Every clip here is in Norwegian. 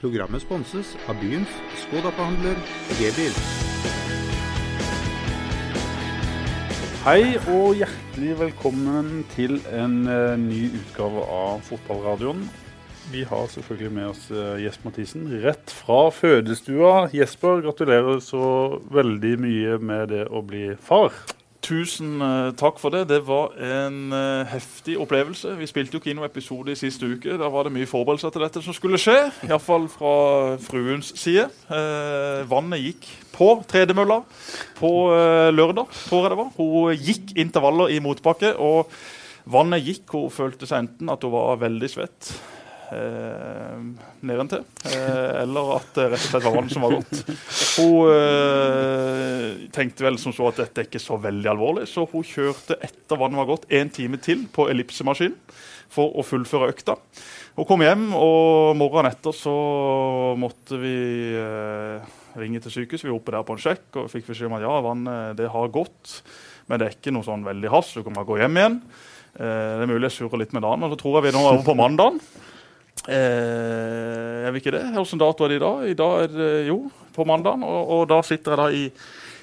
Programmet sponses av byens Skoda-forhandler G-bil. Hei og hjertelig velkommen til en eh, ny utgave av Fotballradioen. Vi har selvfølgelig med oss eh, Jesper Mathisen rett fra fødestua. Jesper, gratulerer så veldig mye med det å bli far. Tusen eh, takk for det. Det var en eh, heftig opplevelse. Vi spilte jo ikke inn noen episode i siste uke. Da var det mye forberedelser til dette som skulle skje. Iallfall fra fruens side. Eh, vannet gikk på tredemølla på eh, lørdag, tror jeg det var. Hun gikk intervaller i motbakke, og vannet gikk. Hun følte seg enten at hun var veldig svett nedentil, eh, eller at det rett og slett var vann som var godt. Hun eh, tenkte vel som så at dette er ikke så veldig alvorlig, så hun kjørte etter vannet var gått en time til på ellipsemaskinen for å fullføre økta. Hun kom hjem, og morgenen etter så måtte vi eh, ringe til sykehus. Vi var oppe der på en sjekk og fikk beskjed om at ja, vannet det har gått, men det er ikke noe sånn veldig hast. Du kan bare gå hjem igjen. Eh, det er mulig jeg surrer litt med dagen, men så tror jeg vi nå er over på mandagen. Eh, jeg vil ikke det. Hvilken dato er det i dag? I dag er det jo på mandagen. Og, og da sitter jeg da i,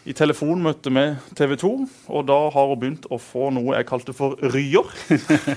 i telefonmøte med TV 2, og da har hun begynt å få noe jeg kalte for ryer.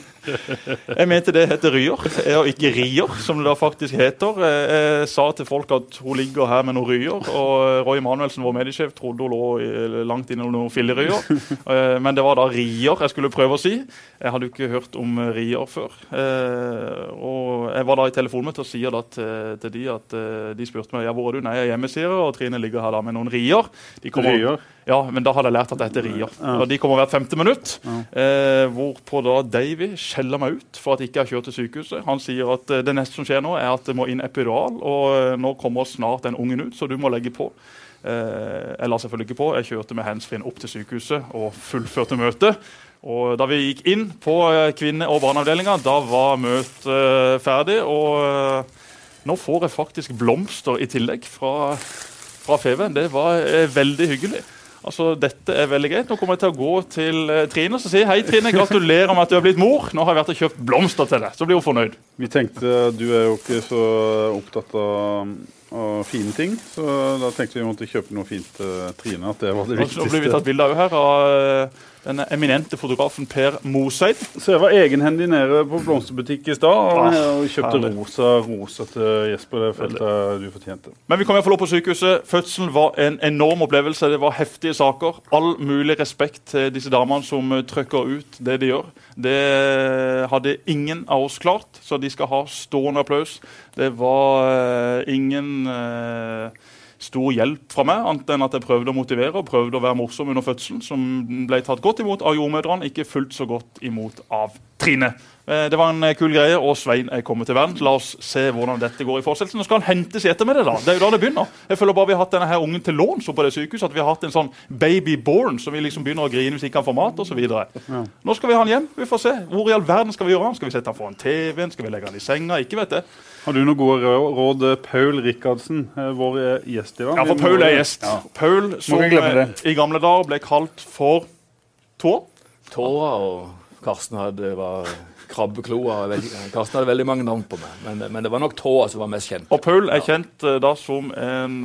jeg mente det heter ryer, og ikke rier, som det da faktisk heter. Jeg, sa til folk at hun ligger her med noen ryer, og Roy Manuelsen, vår mediesjef, trodde hun lå langt inne noen filleryer. Eh, men det var da rier jeg skulle prøve å si. Jeg hadde jo ikke hørt om rier før. Eh, og jeg var da i telefonmøte og sier da til, til de at eh, de spurte meg ja, hvor er du? Nei, jeg er hjemme, sier jeg, og Trine ligger her da med noen rier. De kommer, Ryer? Ja, men da hadde jeg lært at det heter rier. Og de kommer hvert femte minutt. Eh, hvorpå da Davy skjeller meg ut for at jeg ikke har kjørt til sykehuset. Han sier at eh, det neste som skjer nå, er at det må inn epidural, og eh, nå kommer snart den ungen ut, så du må legge på. Eh, jeg la selvfølgelig ikke på. Jeg kjørte med handsfree opp til sykehuset og fullførte møtet. Og da vi gikk inn på eh, kvinne- og barneavdelinga, da var møtet ferdig. Og nå får jeg faktisk blomster i tillegg fra, fra Feven. Det var eh, veldig hyggelig. Altså, Dette er veldig greit. Nå kommer jeg til å gå til eh, Trine og si hei, Trine, gratulerer med at du har blitt mor. Nå har jeg vært og kjøpt blomster til deg. Så blir hun fornøyd. Vi tenkte Du er jo ikke så opptatt av, av fine ting, så da tenkte vi måtte kjøpe noe fint til Trine. At det var det viktigste. Nå blir vi tatt bilde av her av eh, den eminente fotografen Per Moseid. Så jeg var egenhendig nede på blomsterbutikk i stad og, Ah, og kjøpte herlig. rosa rosa til Jesper. Det følte du fortjente. Men vi kom iallfall opp på sykehuset. Fødselen var en enorm opplevelse. Det var heftige saker. All mulig respekt til disse damene som eh, trykker ut det de gjør. Det hadde ingen av oss klart, så de skal ha stående applaus. Det var eh, ingen eh, stor hjelp fra meg, annet enn at jeg prøvde å motivere og prøvde å være morsom under fødselen, som ble tatt godt imot av jordmødrene, ikke fullt så godt imot av Trine. Eh, Det var en eh, kul greie, og Svein er kommet til verden. La oss se hvordan dette går i fortsettelsen. Nå skal han hentes i ettermiddag. da. Det er jo da det begynner. Jeg føler bare vi har hatt denne her ungen til låns på det sykehuset. At vi har hatt en sånn baby born som vi liksom begynner å grine hvis ikke han får mat osv. Nå skal vi ha han hjem. Vi får se. Hvor i all verden skal vi gjøre han? Skal vi sette han foran TV-en? Skal vi legge han i senga? Ikke vet jeg. Har du noen gode råd? Paul Rikardsen, eh, vår eh, gjest i dag. Ja, for Paul er gjest. Ja. Paul som eh, i gamle dager ble kalt for Tå. Tåa og Karsten hadde var krabbekloa. Karsten hadde veldig mange navn på meg, men, men det var nok Tåa som var mest kjent. Og Paul er kjent da som en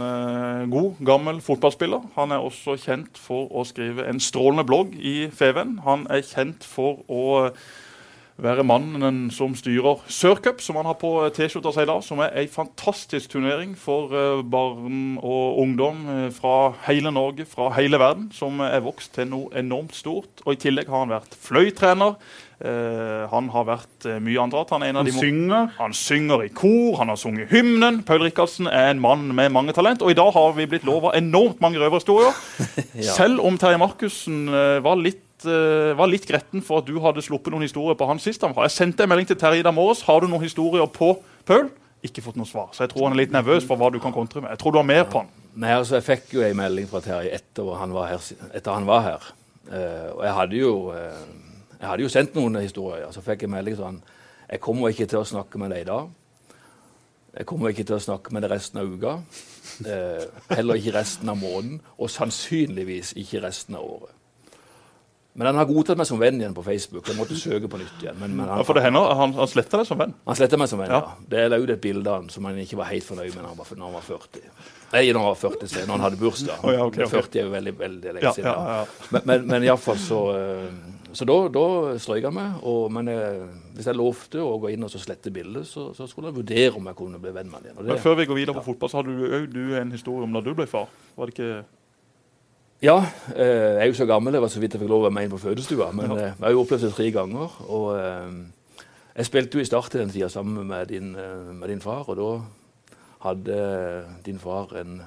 god, gammel fotballspiller. Han er også kjent for å skrive en strålende blogg i Feven. Han er kjent for å være mannen som styrer Sørcup, som han har på T-skjorta si da, som er ei fantastisk turnering for eh, barn og ungdom eh, fra hele Norge, fra hele verden, som er vokst til noe enormt stort. Og I tillegg har han vært fløytrener. Uh, han har vært uh, mye annet. Han en av Han synger. han synger i kor, han har sunget hymnen. Paul Rikardsen er en mann med mange talent. Og i dag har vi blitt lova enormt mange røverhistorier. Selv om Terje Markussen uh, var litt eh, var litt gretten for at du hadde sluppet noen historier på han sist. han var. Jeg sendte en melding til Terje i dag morges. Har du noen historier på Paul? Ikke fått noe svar. Så jeg tror han er litt nervøs for hva du kan kontre med. Jeg tror du har mer på han. Nei, altså, Jeg fikk jo en melding fra Terje etter han var her. Han var her. Uh, og jeg hadde jo uh, jeg hadde jo sendt noen historier. Så fikk jeg melding sånn Jeg kommer ikke til å snakke med deg i dag. Jeg kommer ikke til å snakke med deg resten av uka. Eh, heller ikke resten av måneden, og sannsynligvis ikke resten av året. Men han har godtatt meg som venn igjen på Facebook. Jeg måtte søke på nytt igjen. Men, men han, Ja, for det hender han, han sletter deg som venn. han sletta meg som venn, Ja. ja. Det la ut et bilde av han som han ikke var helt fornøyd med når han var, han var 40. Nei, når han var 40, så, når han hadde bursdag. Oh, ja, okay, okay. 40 er jo veldig, veldig lenge siden. ja, ja. Men, men, men iallfall så eh, Så da, da strøyk han meg. Og, men jeg, hvis jeg lovte å gå inn og så slette bildet, så, så skulle jeg vurdere om jeg kunne bli venn med han igjen. Men før vi går videre på fotball, så hadde du òg du en historie om da du ble far. Var det ikke ja, eh, jeg er jo så gammel, det var så vidt jeg fikk lov å være med inn på fødestua. Men eh, jeg har jo opplevd det tre ganger. Og eh, jeg spilte jo i Start i den tida sammen med din, med din far. Og da hadde din far en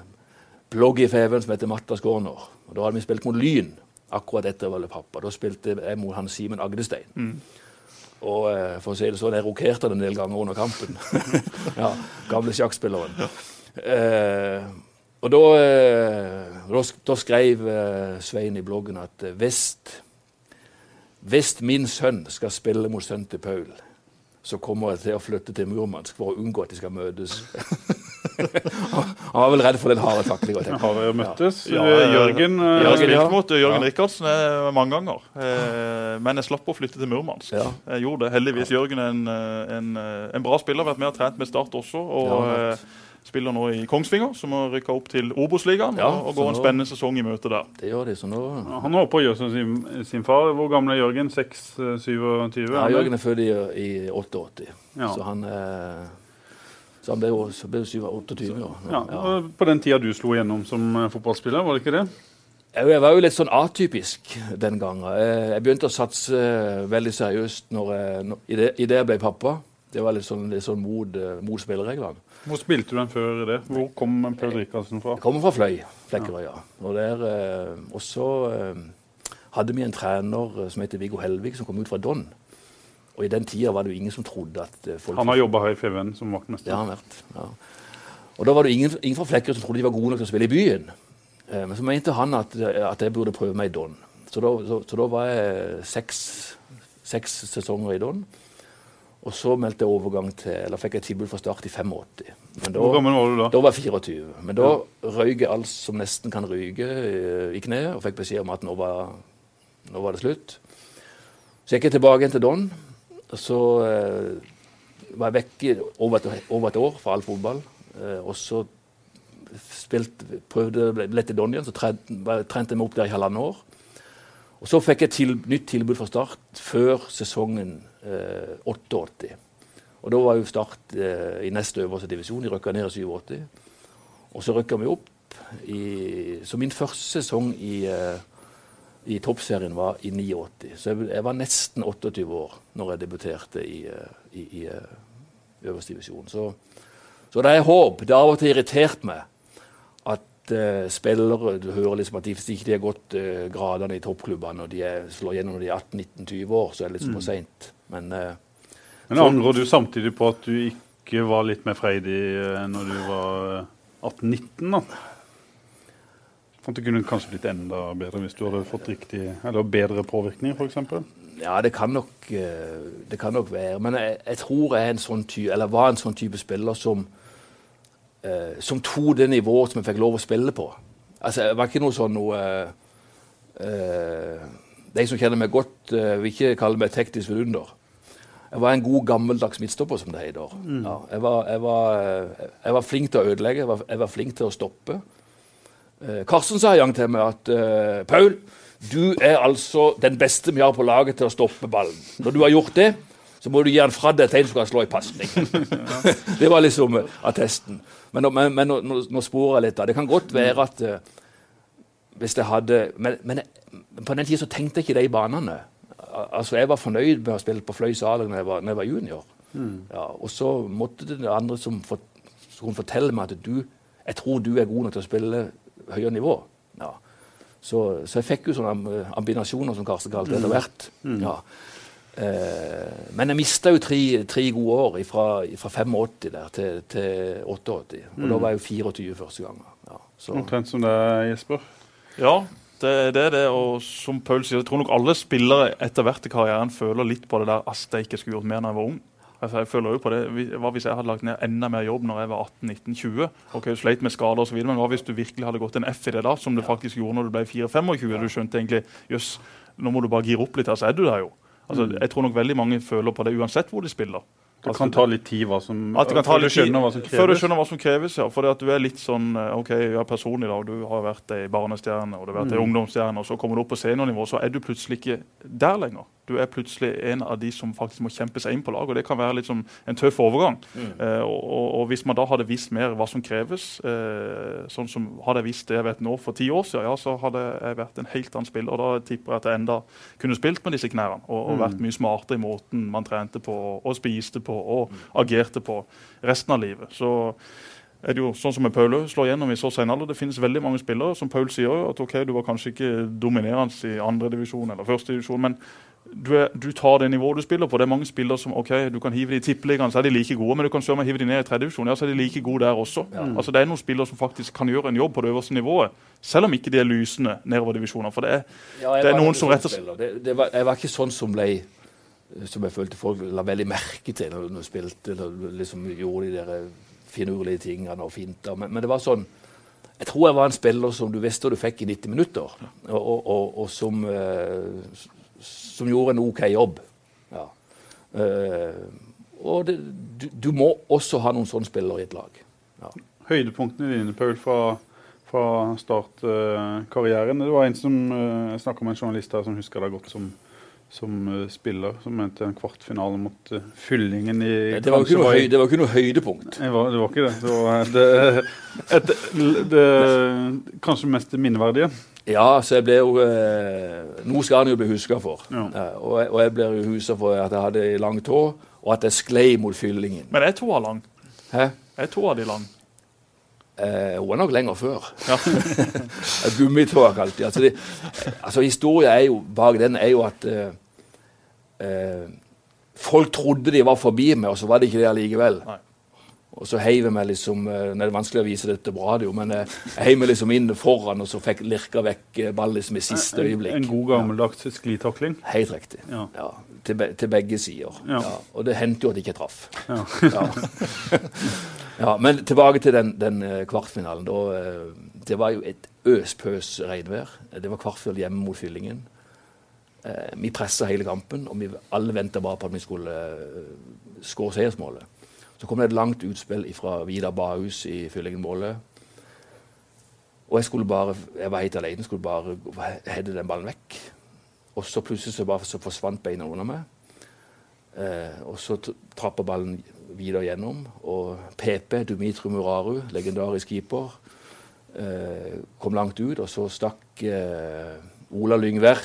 blogg i Feven som heter Matta Skåner. Og da hadde vi spilt mot Lyn akkurat etter var pappa. Da spilte jeg mot han Simen Agdestein. Og eh, for å si det sånn, jeg rokerte han en del ganger under kampen. ja, Gamle sjakkspilleren. Eh, og da, eh, da, da skrev eh, Svein i bloggen at eh, hvis, min sønn skal spille mot sønnen til Paul, så kommer jeg til å flytte til Murmansk for å unngå at de skal møtes. han var vel redd for den harde taklinga. Har jo møttes? Ja, Eh, Jørgen har Jørgen, spilt ja. mot Jørgen Ja. Rikardsen mange ganger. Eh, men jeg slapp å flytte til Murmansk. Ja. Jeg gjorde det. Heldigvis. Jørgen er en, en, en bra spiller. Vært med og trent med Start også. Og Ja, spiller nå i Kongsvinger, som har rykka opp til Obos-ligaen. Ja, og, og går en nå- spennende sesong i møte der. Det gjør de, så nå Han håper å gjøre som sin, sin far. Hvor gammel er Jørgen? 6-27? ja, Jørgen er født i, i 88, Ja. så han eh, Så han ble jo så ble jo 27 28 år. Ja, På den tida du slo igjennom som eh, fotballspiller, var det ikke det? Jeg var jo litt sånn atypisk den gangen. Jeg jeg begynte å satse veldig seriøst når jeg, når, i, det, i det jeg ble pappa. Det var litt sånn, litt sånn mot, eh, mot spillereglene. Hvor spilte du den før det? Hvor kom Paul Rikardsen fra? Jeg kommer fra Fløy, Flekkerøya. Og der, eh, og så eh, hadde vi en trener eh, som heter Viggo Helvik, som kom ut fra Don. Og i den tida var det jo ingen som trodde at folk Han har jobba her i FVN som vaktmester. Det har han vært. ja. Og da var det ingen, ingen fra Flekkerøy som trodde de var gode nok til å spille i byen. Eh, men så mente han at, at jeg burde prøve meg i Don. Så da, så, så da var jeg seks, seks sesonger i Don. Og så meldte jeg overgang til, eller fikk jeg tilbud fra start i 85. Men da, Hvor gammel var du da? da var jeg 24. Men da røyk jeg alt som nesten kan ryke eh, i kneet, og fikk beskjed om at nå var, nå var det slutt. Så gikk jeg tilbake igjen til Don. Så eh, var jeg vekk over et, over et år fra all fotball. Eh, og så spilt, prøvde ble, ble til Don igjen, så trente, jeg meg opp der i halvannet år. Og så fikk jeg til, nytt tilbud fra Start før sesongen 88. Og da var jo Start eh, i nest øverste divisjon. De rykka ned i 87. Og så rykka vi opp i Så min første sesong i, eh, i toppserien var i 89. Så jeg, jeg var nesten 28 år når jeg debuterte i, eh, i, i eh, øverste divisjon. Så, så det er håp. Det har av og til irritert meg at uh, spillere Du hører liksom at de, hvis ikke de har gått uh, gradene i toppklubbene og de er, slår gjennom når de er 18-19-20 år, så er det litt for seint. Men uh, Men angrer du samtidig på at du ikke var litt mer freidig uh, når du var eh, 18-19? da? At det kunne kanskje blitt enda bedre hvis du hadde fått riktig, eller bedre påvirkning, f.eks.? Ja, det kan nok, eh, det kan nok være. Men jeg, jeg tror jeg en sånn ty, eller var en sånn type spiller som, eh, som tok det nivået som jeg fikk lov å spille på. Altså, Jeg var ikke noe sånn noe eh, De som kjenner meg godt, eh, vil ikke kalle meg teknisk vidunder. Jeg var en god, gammeldags midtstopper, som det heter. Ja, jeg, jeg, var, jeg var flink til å ødelegge, jeg var, jeg var flink til å stoppe. Eh, Karsten sa en gang til meg at eh, Paul, du er altså den beste vi har på laget til å stoppe ballen. Når du har gjort det, så må du gi den fra deg til en som kan slå i pasning. det var liksom eh, attesten. Men, men, men nå, nå, sporer jeg litt. da. Det kan godt være at eh, hvis jeg hadde Men, men på den tida så tenkte jeg ikke de banene. Al- Altså, Jeg var fornøyd med å spille på Fløy Saler når jeg var, jeg var junior. Ja, og så måtte det andre som, for, som kunne fortelle meg at du, jeg tror du er god nok til å spille høyere nivå. Ja. Så, så jeg fikk jo sånne ambinasjoner, som Karsten kalte det, etter hvert. Ja. Eh, men jeg mista jo tre, tre gode år fra, fra 85 der til, til 88. Og da var jeg jo 24 første gang. Ja, så. Omtrent som deg, Jesper. Ja, det, det er det. Og som Paul sier, jeg tror nok alle spillere etter hvert i karrieren føler litt på det der at jeg ikke skulle gjort mer da jeg var ung. Altså, jeg føler jo på det. Hva hvis jeg hadde lagt ned enda mer jobb når jeg var 18-19-20? Ok, du sleit med skader og så videre, Men hva hvis du virkelig hadde gått en F i det da, som du faktisk gjorde når du ble 4-25? Du skjønte egentlig jøss, nå må du bare gire opp litt, her, så er du der jo. Altså, Jeg tror nok veldig mange føler på det uansett hvor de spiller. Det kan ta litt tid hva som, At det kan ta før litt tid- hva som Før du skjønner hva som kreves, ja. For at du er litt sånn ok, OK, ja, personlig, da. Du har vært ei barnestjerne og du har vært ei Mm. ungdomsstjerne, og så kommer du opp på seniornivå, så er du plutselig ikke der lenger. Du er plutselig en av de som faktisk må kjempe seg inn på lag, og det kan være litt som en tøff overgang. Eh, og, og, og hvis man da hadde visst mer hva som kreves, eh, sånn som hadde jeg visst det jeg vet nå for ti år siden, ja, så hadde jeg vært en helt annen spiller. Og da tipper jeg at jeg enda kunne spilt med disse knærne og, og vært mye smartere i måten man trente på og spiste på og agerte på resten av livet. Så er det jo sånn som med Paul slår gjennom i så sen alder. Det finnes veldig mange spillere, som Paul sier, jo, at ok, du var kanskje ikke dominerende i andredivisjon eller førstedivisjon, men du, er, du tar det nivået du spiller på. Det er mange spillere som ok, du kan hive de i tippeligaen, så er de like gode, men du kan søren hive de ned i tredjedivisjon, ja, så er de like gode der også. Altså Det er noen spillere som faktisk kan gjøre en jobb på det øverste nivået, selv om ikke de er lysende nedover divisjoner. For det er, Ja, det er noen som retter var, Jeg var ikke sånn som ble Som jeg følte folk la veldig merke til når du spilte. Når liksom gjorde de der finurlige tingene og finta. Men, men det var sånn Jeg tror jeg var en spiller som du visste du fikk i 90 minutter, og, og, og, og som, eh, som gjorde en OK jobb. Ja. Eh, og det, du, du må også ha noen sånne spillere i et lag. Ja. Høydepunktene dine, Paul, fra, fra startkarrieren. det var en som uh, snakka med en journalist her som husker deg godt som, som eh, spiller, som mente en kvartfinale mot eh, Fyllingen i Det var ikke noe, det var ikke noe høydepunkt. Det var, det var ikke det. Det var det, et, det, kanskje mest minneverdige. Ja, så jeg ble jo eh, Noe skal han jo bli huska for. Ja. Eh, og, jeg- og jeg ble jo huska for at jeg hadde langt hår, og at jeg sklei mot fyllingen. Men jeg to av lang. Hæ? Jeg to av de lang. Eh, hun er nok lenger før. Ja. Gummitår, kalt de. Altså, de altså, historia er jo, bak den er jo at eh, eh, folk trodde de var forbi meg, og så var de ikke det allikevel. Nei. Og så heiv jeg meg liksom eh, Nå er det vanskelig å vise dette på radio, men eh, jeg heiv meg liksom inn foran, og så fikk lirka vekk eh, ballen liksom i siste øyeblikk. en god gammeldags sklitakling. Helt riktig. Ja. Ja, til, be til begge sider. Ja. Ja. Og det hendte jo at jeg ikke traff. Ja. Ja. men tilbake til den, den eh, kvartfinalen. Da, eh, det var jo et øspøs regnvær. Det var kvartfinale hjemme mot Fyllingen. Eh, vi pressa hele kampen, og vi alle venta bare på at vi skulle skåre seiersmålet. Så kom det et langt utspill fra Vidar Bahus i Fyllingen-målet. Og jeg skulle bare, jeg var helt alene, skulle bare hedde den ballen vekk. Og så plutselig så bare så forsvant beina under meg. Eh, og så trappa ballen videre gjennom. Og PP, Dumitru Muraru, legendarisk keeper, eh, kom langt ut. Og så stakk eh, Ola Lyngvær,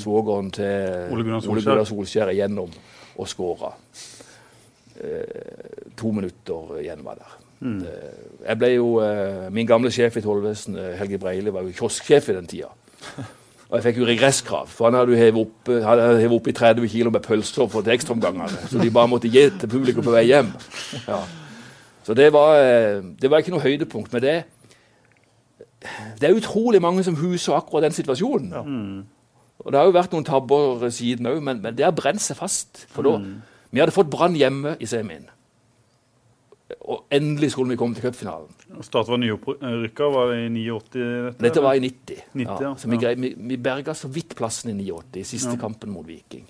svogeren til Ole Gunnar Solskjær. Igjennom og skåra. Eh, to minutter igjen var der. Eh, jeg ble jo, eh, Min gamle sjef i tollvesenet, Helge Breili, var jo kiosksjef i den tida. Og jeg fikk jo regresskrav, for han hadde jo hevet opp, eh, hevet opp i 30 kg med pølser for til ekstraomgangene. Så de bare måtte gi til publikum på vei hjem. Ja. Så det var, eh, det var ikke noe høydepunkt. Men det, det er utrolig mange som huser akkurat den situasjonen. Og Det har jo vært noen tabber siden òg, men, men det har brent seg fast. For da, Vi hadde fått Brann hjemme i semien. Og endelig skulle vi komme til cupfinalen. Start var nyopprykka, var det i 89? Dette, Dette var i 90. 90, ja. Så vi, Ja. vi, vi berga så vidt plassen i 89, i siste kampen mot Viking.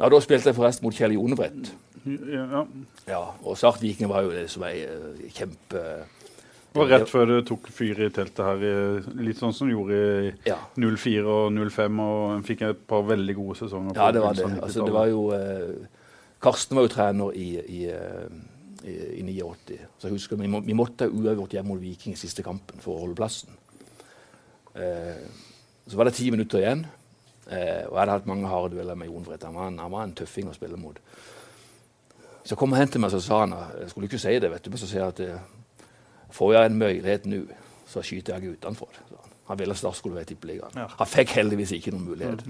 Ja, Da spilte jeg forresten mot Kjell Jonebrett. Ja, ja. Ja, og Start Viking var jo det som ei eh, kjempe Det var rett før du tok fyr i teltet her, litt sånn som du gjorde i Ja. 04 og 05, og en fikk et par veldig gode sesonger. Ja, det var det. Altså, det var jo eh, Karsten var jo trener i, i, eh, i, i 89. Så jeg husker Vi, må, vi måtte ha uavgjort hjemme mot Viking i siste kampen for å holde plassen. Eh, så var det ti minutter igjen, eh, og jeg hadde hatt mange harde dueller med Jon Vrett. Han, han var en tøffing å spille mot. Så kom han hen til meg og sa han, jeg skulle ikke si det, vet du, men så sier jeg at eh, får jeg en mulighet nå, så skyter jeg utenfor. sa Han. ville snart skulle være i Tippeligaen. Ja. Han fikk heldigvis ikke noen mulighet.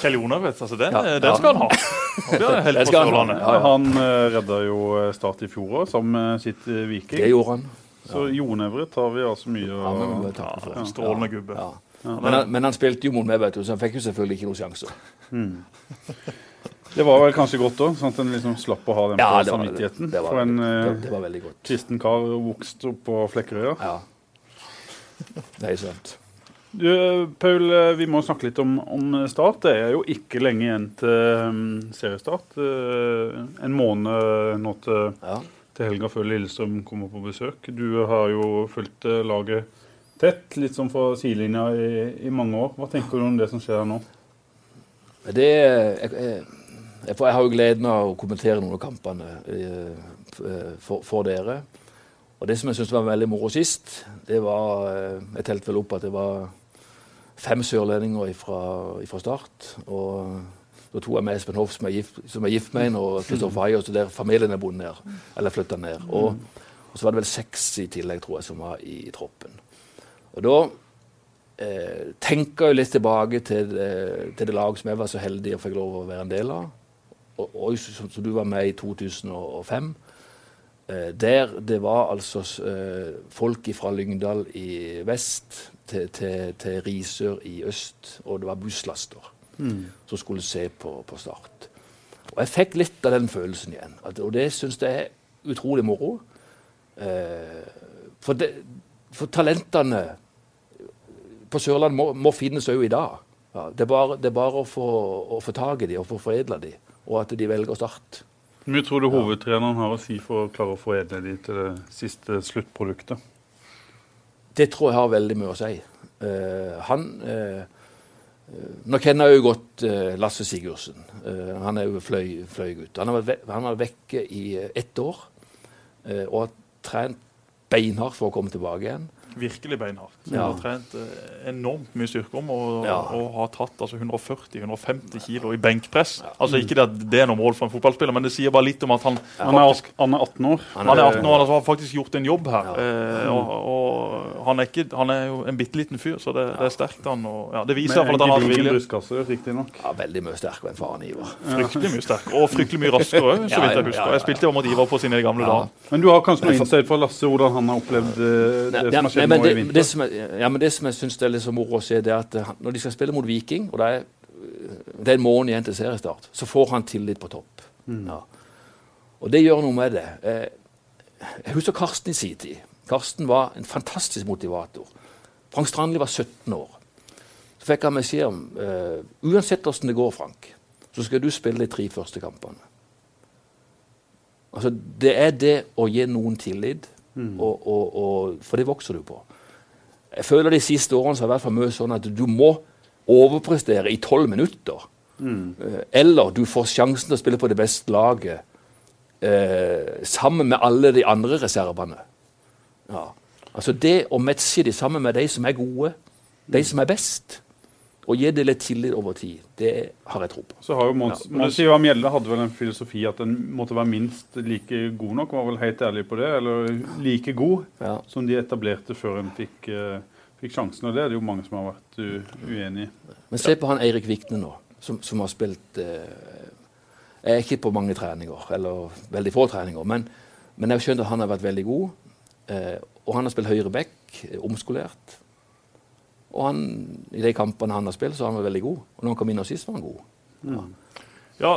Kjell Jonar, vet du. Altså, den, Ja, eh, den skal han ha. Han helt Den skal han ha, ja, ja. Han uh, redda jo eh, Start i fjor òg, sammen med sitt uh, Viking. Det gjorde han. Så Jon Evret har vi altså mye å Ja, for. Ja, strålende gubbe. Ja. Men, han, men han spilte jo mot meg, vet du, så han fikk jo selvfølgelig ikke noen sjanser. Det var vel kanskje godt òg, sånn at en liksom slapp å ha den Ja, på det samvittigheten. det, var, For en det, eh, det var veldig godt. kristen kar vokst opp på Flekkerøya. Ja. Det er sant. Du, Paul, vi må snakke litt om, om Start. Det er jo ikke lenge igjen til um, seriestart. Eh, en måned nå til, Ja. til helga før Lillestrøm kommer på besøk. Du har jo fulgt eh, laget tett, litt sånn fra sidelinja i, i mange år. Hva tenker du om det som skjer her nå? Det, jeg, jeg, jeg, har jo gleden av å kommentere noen av kampene eh, for, for dere. Og det som jeg syntes var veldig moro sist, det var eh, Jeg telte vel opp at det var fem sørlendinger fra start. Og da tok jeg med Espen Hoff, som er gift, som er gift med en, og Kristoffer Haie, så der familien er bodd ned. Eller flytta ned. Og, og så var det vel seks i tillegg, tror jeg, som var i, i troppen. Og da eh, tenker jeg litt tilbake til det, til det laget som jeg var så heldig og fikk lov å være en del av. Og, og som, som du var med i 2005. Eh, der det var altså eh, folk fra Lyngdal i vest til, til, til Risør i øst, og det var busslaster som skulle se på, på Start. Og jeg fikk litt av den følelsen igjen, at, og det syns jeg er utrolig moro. Eh, for, det, for talentene på Sørlandet må, må finnes òg i dag. Ja, det, er bare, det er bare å få, å få tak i dem og få foredla dem, og at de velger Start. Hvor mye tror du hovedtreneren har å si for å klare å foredle de til det siste sluttproduktet? Det tror jeg har veldig mye å si. Uh, han uh, Nå kjenner jeg jo godt eh, Lasse Sigurdsen. Han er jo fløy, fløygutt. Han har vært, han har vært vekke i ett år og har trent beinhardt for å komme tilbake igjen. Virkelig beinhardt. Som Ja. har trent eh, enormt mye styrkerom og, Ja. og har tatt altså 140-150 kilo i benkpress. Altså Ikke det at det er noe mål for en fotballspiller, men det sier bare litt om at han ja. faktisk han er 18 år. Han han er 18 år altså, har faktisk gjort en jobb her. Ja. Eh, og, og han, er ikke, han er jo en bitte liten fyr, så det, det er sterkt. han. Og, ja, det viser i hvert fall at han har vilje. brystkasse, riktignok. Ja, veldig mye sterkere enn faren Ivar. Fryktelig mye sterk. Og fryktelig mye raskere òg, så vidt jeg ja, husker. ja, ja. Jeg spilte jo mot Ivar på sine gamle Ja. dager. Men du har kanskje noe insight fra Lasse, hvordan han har opplevd det, det, Nei, som har skjedd men nå i det, vinter? det som jeg, ja, men det som jeg syns er litt så moro å se, det er at når de skal spille mot Viking, og det er, det er en måned igjen til seriestart, så får han tillit på topp. Ja. Og det gjør noe med det. Eh, Jeg husker Karsten i sin tid. Karsten var en fantastisk motivator. Frank Strandli var 17 år. Så fikk han beskjed om uh, uansett hvordan det går, Frank, så skal du spille de tre første kampene. Altså, det er det å gi noen tillit, og, og, og, for det vokser du på. Jeg føler de siste årene så har det vært for mye sånn at du må overprestere i tolv minutter. Mm. Eller du får sjansen til å spille på det beste laget eh, sammen med alle de andre reservene. Ja. Altså det å matche de sammen med de som er gode, de som er best, og gi det litt tillit over tid, det har jeg tro på. Så har jo Mons, Ja, Mons Mjelde hadde vel en filosofi at den måtte være minst like god nok. Var vel helt ærlig på det. Eller like god Ja. som de etablerte før en fikk, uh, fikk sjansen. Og det er det jo mange som har vært u uenig i. Men se på han Eirik Vikne nå, som, som har spilt uh, Jeg er ikke på mange treninger, eller veldig få treninger, men, men jeg har skjønt at han har vært veldig god. Eh, og han har spilt høyre back, omskolert. Og han, i de kampene han har spilt, så har han vært veldig god. Og når han kom inn og sist, var han god. Ja,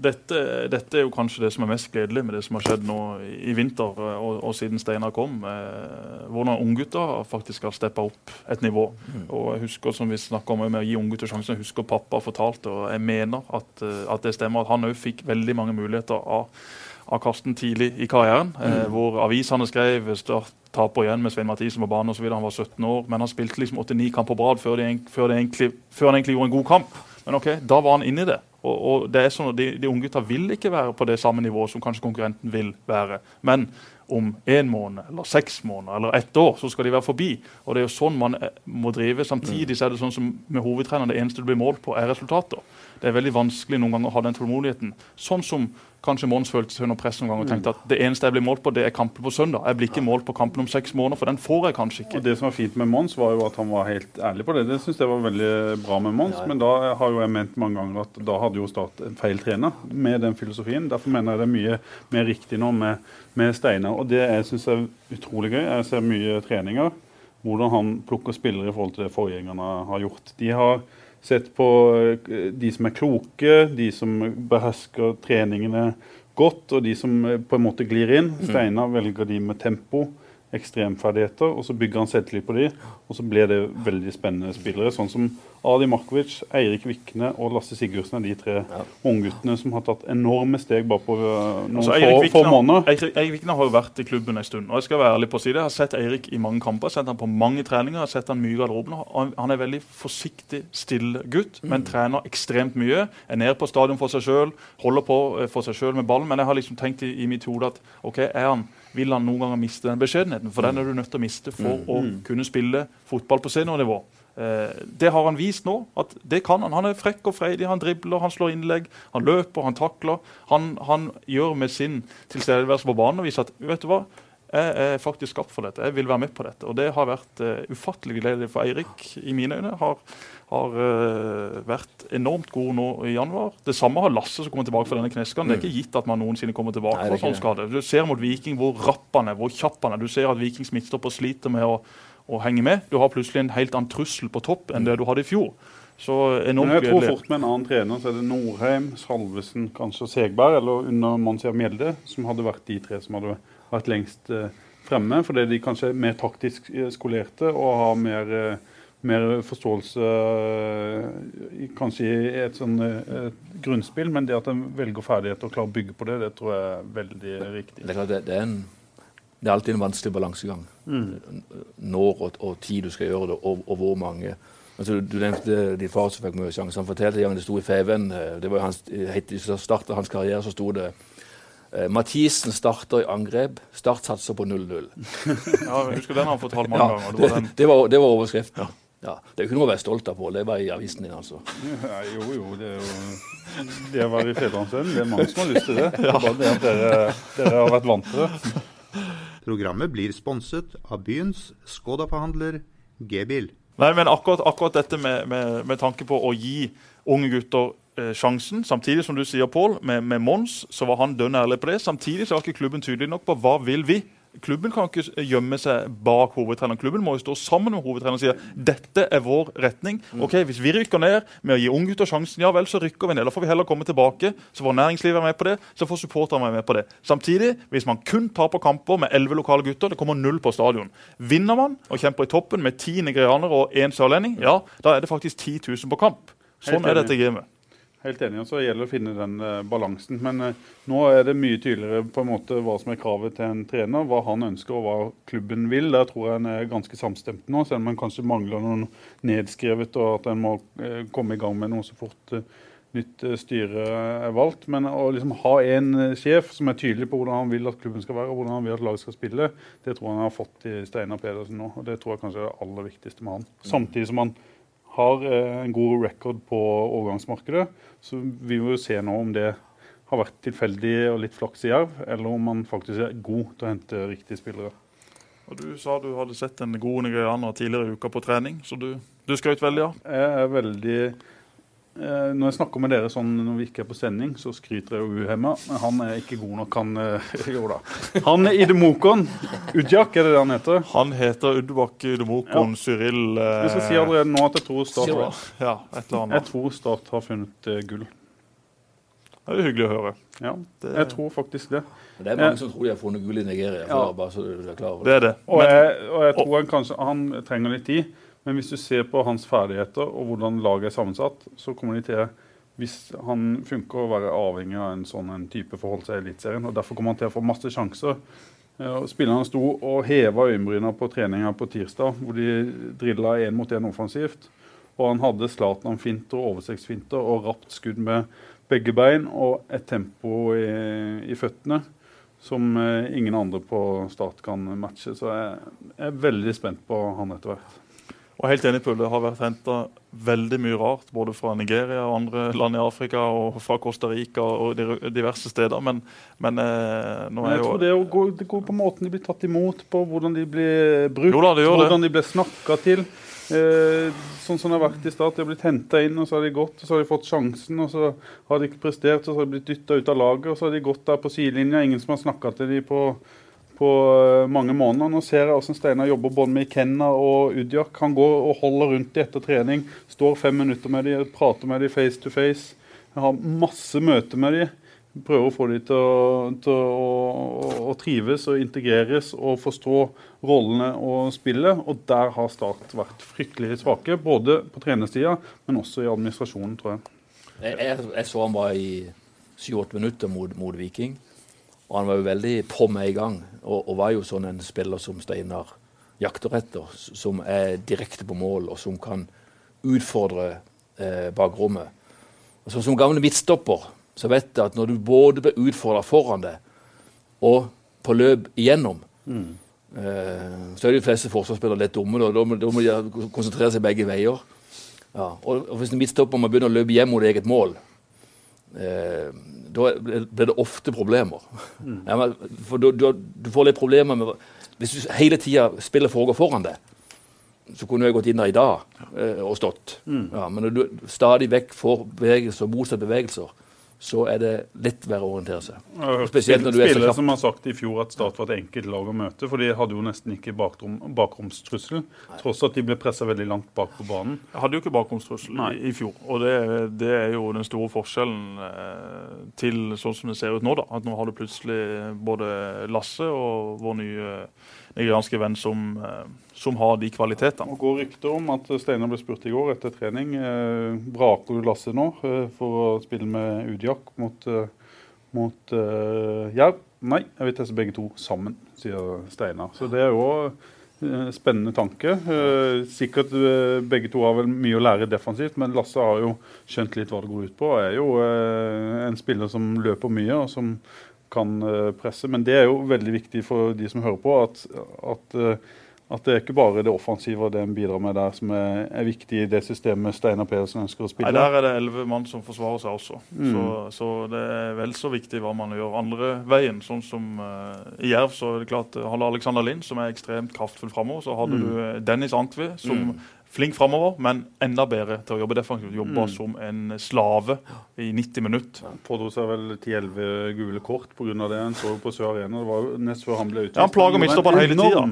dette, dette er jo kanskje det som er mest gledelig med det som har skjedd nå i, vinter eh, og, og siden Steinar kom. Eh, hvordan unggutta faktisk har steppa opp et nivå. Og jeg husker som vi om med å gi unggutter sjansen, jeg husker pappa fortalte, og jeg mener at, eh, at det stemmer, at han òg fikk veldig mange muligheter av, av Karsten tidlig i karrieren. Eh, hvor avisene skrev Start taper igjen med Svein Mathisen på banen videre. Han var 17 år, men han spilte liksom 89 kamper på rad før, før, før han egentlig gjorde en god kamp. Men ok, da var han inne i det. Og, og det er sånn at De, de unge gutta vil ikke være på det samme nivået som kanskje konkurrenten vil være. Men om en måned, eller seks måneder eller ett år, så skal de være forbi. Og det er jo sånn man eh, må drive. Samtidig så er det sånn som med hovedtreneren, det eneste du blir målt på, er resultater. Det er veldig vanskelig noen ganger å ha den tålmodigheten. Sånn som kanskje Mons følte seg under press noen ganger og tenkte at det eneste jeg blir målt på, det er kampen på søndag. Jeg blir ikke målt på kampen om seks måneder, for den får jeg kanskje ikke. Og Det som var fint med Mons, var jo at han var helt ærlig på det. Det syns jeg var veldig bra med Mons. Ja, ja. Men da har jo jeg ment mange ganger at da hadde jo Start en feil trener med den filosofien. Derfor mener jeg det er mye mer riktig nå med, med Steinar. Og det jeg syns er utrolig gøy, jeg ser mye treninger, hvordan han plukker spillere i forhold til det forgjengerne har gjort. De har Sett på eh, de som er kloke, de som behersker treningene godt, og de som eh, på en måte glir inn. Steinar velger de med tempo ekstremferdigheter, og så bygger han selvtillit på de, og så blir det veldig spennende spillere. Sånn som Adi Markovic, Eirik Vikne og Lasse Sigurdsen er de tre ja. ungguttene som har tatt enorme steg bare på øh, noen altså, få, få, måneder. Eirik, Eirik Vikne har jo vært i klubben en stund, og jeg skal være ærlig på å si det. Jeg har sett Eirik i mange kamper, sett han på mange treninger, jeg har sett han mye i garderoben. Han er veldig forsiktig, stille gutt, men mm. trener ekstremt mye. Er nede på stadion for seg sjøl, holder på øh, for seg sjøl med ballen, men jeg har liksom tenkt i, i mitt hode at OK, er han vil han noen ganger miste den beskjedenheten. For den er du nødt til å miste for mm. å mm. kunne spille fotball på seniornivå. Eh, det har han vist nå. at det kan Han Han er frekk og freidig. Han dribler, han slår innlegg, han løper, han takler. Han, han gjør med sin tilstedeværelse på banen og viser at vet du hva, jeg er faktisk skapt for dette. Jeg vil være med på dette. Og det har vært uh, ufattelig gledelig for Eirik, i mine øyne. Har, har uh, vært enormt god nå i januar. Det samme har Lasse som kommer tilbake fra denne kneskaden. Det er ikke gitt at man noensinne kommer tilbake Nei, fra sånn skade. Du ser mot Viking hvor rapp han er, hvor kjapp han er. Du ser at Vikings midtstopper sliter med å, å, henge med. Du har plutselig en helt annen trussel på topp enn det du hadde i fjor. Så enormt Men jeg tror fort med en annen trener så er det Norheim, Salvesen, kanskje Segberg eller under Mansia Mjelde som hadde vært de tre som hadde vært lengst eh, fremme. Fordi de kanskje er mer taktisk eh, skolerte og har mer, eh, mer forståelse kanskje i et sånn et grunnspill. Men det at en velger ferdigheter og klarer å bygge på det, det tror jeg er veldig riktig. Det er, det, det er, en, det er alltid en vanskelig balansegang. Mm. Når og, og, tid du skal gjøre det, og, og hvor mange. Altså, du nevnte din far som fikk mye sjanse. Han fortalte en gang det sto i Feven, det var hans, I starten av hans karriere så sto det Eh, Mathisen starter i angrep. Start satser på 0-0. ja, jeg husker den har han fortalt mange ja, ganger. Det var, det, var, det var overskriften. Ja. Ja, Det er jo ikke noe å være stolt av, Pål. Det var i avisen din, altså. Ja, jo, jo. Det er jo det å være i Fedrelandsvennen. Det er mange som har lyst til det. Det er bare det at dere, dere har vært vant til det. Programmet blir sponset av byens Skoda-forhandler G-bil. Nei, men akkurat, akkurat dette med, med, med tanke på å gi unge gutter Eh, sjansen. Samtidig som du sier, Paul, med, med Mons, så var han dønn ærlig på det. Samtidig så var ikke klubben tydelig nok på hva vil vi Klubben kan ikke gjemme seg bak hovedtreneren. Klubben må jo stå sammen med hovedtreneren og si dette er vår retning. Mm. Ok, Hvis vi rykker ned med å gi unggutter sjansen, ja vel, så rykker vi ned. Da får vi heller komme tilbake. Så får næringslivet være med på det, så får supporterne være med på det. Samtidig, hvis man kun taper kamper med elleve lokale gutter, det kommer null på stadion. Vinner man og kjemper i toppen med ti nigerianere og én sørlending, ja, da er det faktisk 10 000 på kamp. Sånn er dette gamet. Helt enig. og Så gjelder det å finne den uh, balansen. Men uh, nå er det mye tydeligere på en måte hva som er kravet til en trener. Hva han ønsker og hva klubben vil. Der tror jeg en er ganske samstemt nå, selv om en kanskje mangler noe nedskrevet og at en må uh, komme i gang med noe så fort nytt styre er valgt. Men å liksom ha en sjef som er tydelig på hvordan han vil at klubben skal være og hvordan han vil at laget skal spille, det tror jeg han har fått i Steinar Pedersen nå. og Det tror jeg kanskje er det aller viktigste med han. Samtidig som han har en god record på overgangsmarkedet. Så vi må jo se nå om det har vært tilfeldig og litt flaks i Jerv, eller om man faktisk er god til å hente riktige spillere. Og Du sa du hadde sett en god nigerianer tidligere i uka på trening, så du, du skrøt veldig av? Ja. Jeg er veldig eh, Når jeg snakker med dere sånn når vi ikke er på sending, så skryter jeg jo uhemma. Men han er ikke god nok, han eh, Jo da. Han Idemokon. Udjak, er det det han heter? Han heter Udbak Idemokon ja. Cyril eh, Jeg skal si allerede nå at jeg tror Start, ja, jeg tror Start har funnet eh, gull. Det er hyggelig å høre. Ja, det... jeg tror faktisk det. Det er mange som tror de har funnet gull i Nigeria. Ja. bare så du er klar over det. det, er det. Og, jeg, og jeg tror han kanskje han trenger litt tid. Men hvis du ser på hans ferdigheter og hvordan laget er sammensatt, så kommer de til hvis han funker å være avhengig av en sånn en type forhold til Eliteserien. og Derfor kommer han til å få masse sjanser. Spillerne sto og heva øyenbryna på treninga på tirsdag, hvor de drilla én mot én offensivt. Og han hadde Zlatan-finter, oversiktsfinter og rapt skudd med begge bein og et tempo i, i føttene som eh, ingen andre på Start kan matche. Så jeg er veldig spent på han etter hvert. Og helt enig, Pull, Det har vært henta veldig mye rart, både fra Nigeria og andre land i Afrika og fra Costa Rica og diverse steder. Men, men eh, nå er jeg tror det, går, det går på måten de blir tatt imot på, hvordan de blir brukt, da, hvordan det. de blir snakka til. Eh, sånn som det har vært i start. De har blitt henta inn, og så har de gått, og så har de fått sjansen, og så har de ikke prestert, og så har de blitt dytta ut av laget, og så har de gått der på sidelinja. Ingen som har snakka til dem på, på eh, mange måneder. Nå ser jeg hvordan Steinar jobber både med Ikenna og Udjak. Han går og holder rundt de etter trening. Står fem minutter med de, prater med de face to face. Jeg har masse møter med de. Prøver å få de til, å, til å, å, trives og integreres og forstå rollene og spillet. Og der har Start vært fryktelig svake. Både på trenerstida, men også i administrasjonen, tror jeg. Jeg, jeg, jeg så han var i syv-åtte minutter mot, mot Viking. Og han var jo veldig på med i gang, og, og, var jo sånn en spiller som Steinar jakter etter. Som er direkte på mål, og som kan utfordre eh, bakrommet. Og så, som gammel midtstopper så vet jeg at når du både blir utfordra foran deg og på løp igjennom, mm. eh, så er de fleste forsvarsspillere litt dumme. Da, da, må, da må de konsentrere seg begge veier. Ja, og, og Hvis en midtstopper må begynne å løpe hjem mot eget mål, eh, da blir det ofte problemer. Mm. Ja, for du, du, du, får litt problemer med Hvis du hele tida spiller foregår foran deg, så kunne jeg gått inn der i dag eh, og stått. Mm. Ja, men når du stadig vekk får bevegelser, motsatte bevegelser, så er det litt verre å orientere seg. Spesielt når du er så kjapp. som har sagt i fjor at Start var et enkelt lag å møte, for de hadde jo nesten ikke bakrom, bakromstrussel, tross at de ble pressa veldig langt bak på banen. Jeg hadde jo ikke bakromstrussel i, i, fjor, og det, det, er jo den store forskjellen eh, til sånn som det ser ut nå. da, at Nå har du plutselig både Lasse og vår nye nigerianske venn som eh, som har de kvalitetene. Det går rykter om at Steinar ble spurt i går etter trening. Eh, vraker du Lasse nå eh, for å spille med Udiak mot, eh, mot uh, Jerv? Nei, jeg vil teste begge to sammen, sier Steinar. Så det er jo uh, spennende tanke. Uh, sikkert begge to har vel mye å lære defensivt, men Lasse har jo skjønt litt hva det går ut på. Er jo en spiller som løper mye og som kan presse. Men det er jo veldig viktig for de som hører på, at, at at det er ikke bare det offensive og det en bidrar med der som er, er viktig i det systemet Steinar Pedersen ønsker å spille. Nei, Der er det elleve mann som forsvarer seg også. Mm. Så, så, det er vel så viktig hva man gjør andre veien. Sånn som uh, I Jerv så er det klart, hadde Alexander Lind, som er ekstremt kraftfull framover. Så hadde mm. du eh, Dennis Antvi, som mm flink framover, men enda bedre til å jobbe defensivt. Jobbe mm. som en slave i 90 minutter. Ja, Pådro seg vel 10-11 gule kort pga. det han så på Sør Arena. Det var jo nest før han ble utvist. Ja, han plager midtstopperen hele tida.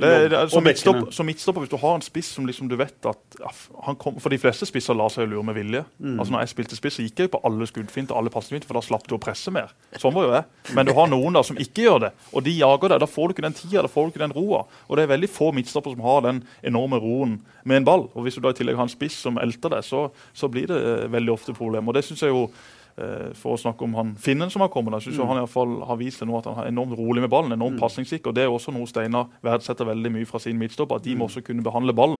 Ja. Som, midtstopper, som midtstopper, hvis du har en spiss som liksom du vet at ja, kom, For de fleste spisser lar seg lure med vilje. Mm. Altså når jeg spilte spiss, så gikk jeg på alle skuddfint og alle pasningsfinter, for da slapp du å presse mer. Sånn var jo det. Men du har noen da som ikke gjør det, og de jager deg. Da får du ikke den tida, da får du ikke den roa. Og det er veldig få midtstoppere som har den enorme roen med en ball. Og Hvis du da i tillegg har en spiss som elter deg, så, så blir det eh, veldig ofte problemer. Og det synes jeg jo eh, for å snakke om han Finnen som har kommet, da, synes mm. han i fall har vist det nå at han er enormt rolig med ballen. enormt mm. og Det er også noe Steinar verdsetter veldig mye fra sin midtstopper. At de må mm. også kunne behandle ballen.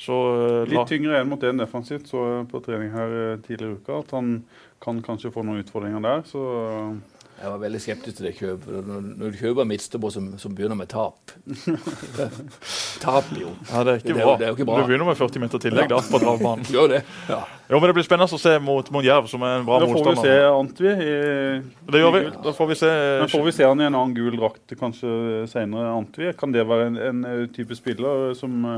Så, uh, Litt tyngre enn mot én defensivt så på trening her uh, tidligere i uka. At han kan kanskje få noen utfordringer der. Så uh, jeg var veldig skeptisk til det kjøpet. Når du kjøper midtstopper som, som, begynner med tap Tap, jo. Ja, det er ikke det, bra. Det er jo ikke bra. Du begynner med 40 meter tillegg da, på travbanen. Gjør det. Ja. Jo, men Det blir spennende å se mot, mot Jerv, som er en bra motstander. Da får vi se Antvi. I, det gjør vi. Da får vi se Men Får vi se han i en annen gul drakt kanskje senere, Antvi? Kan det være en, en type spiller som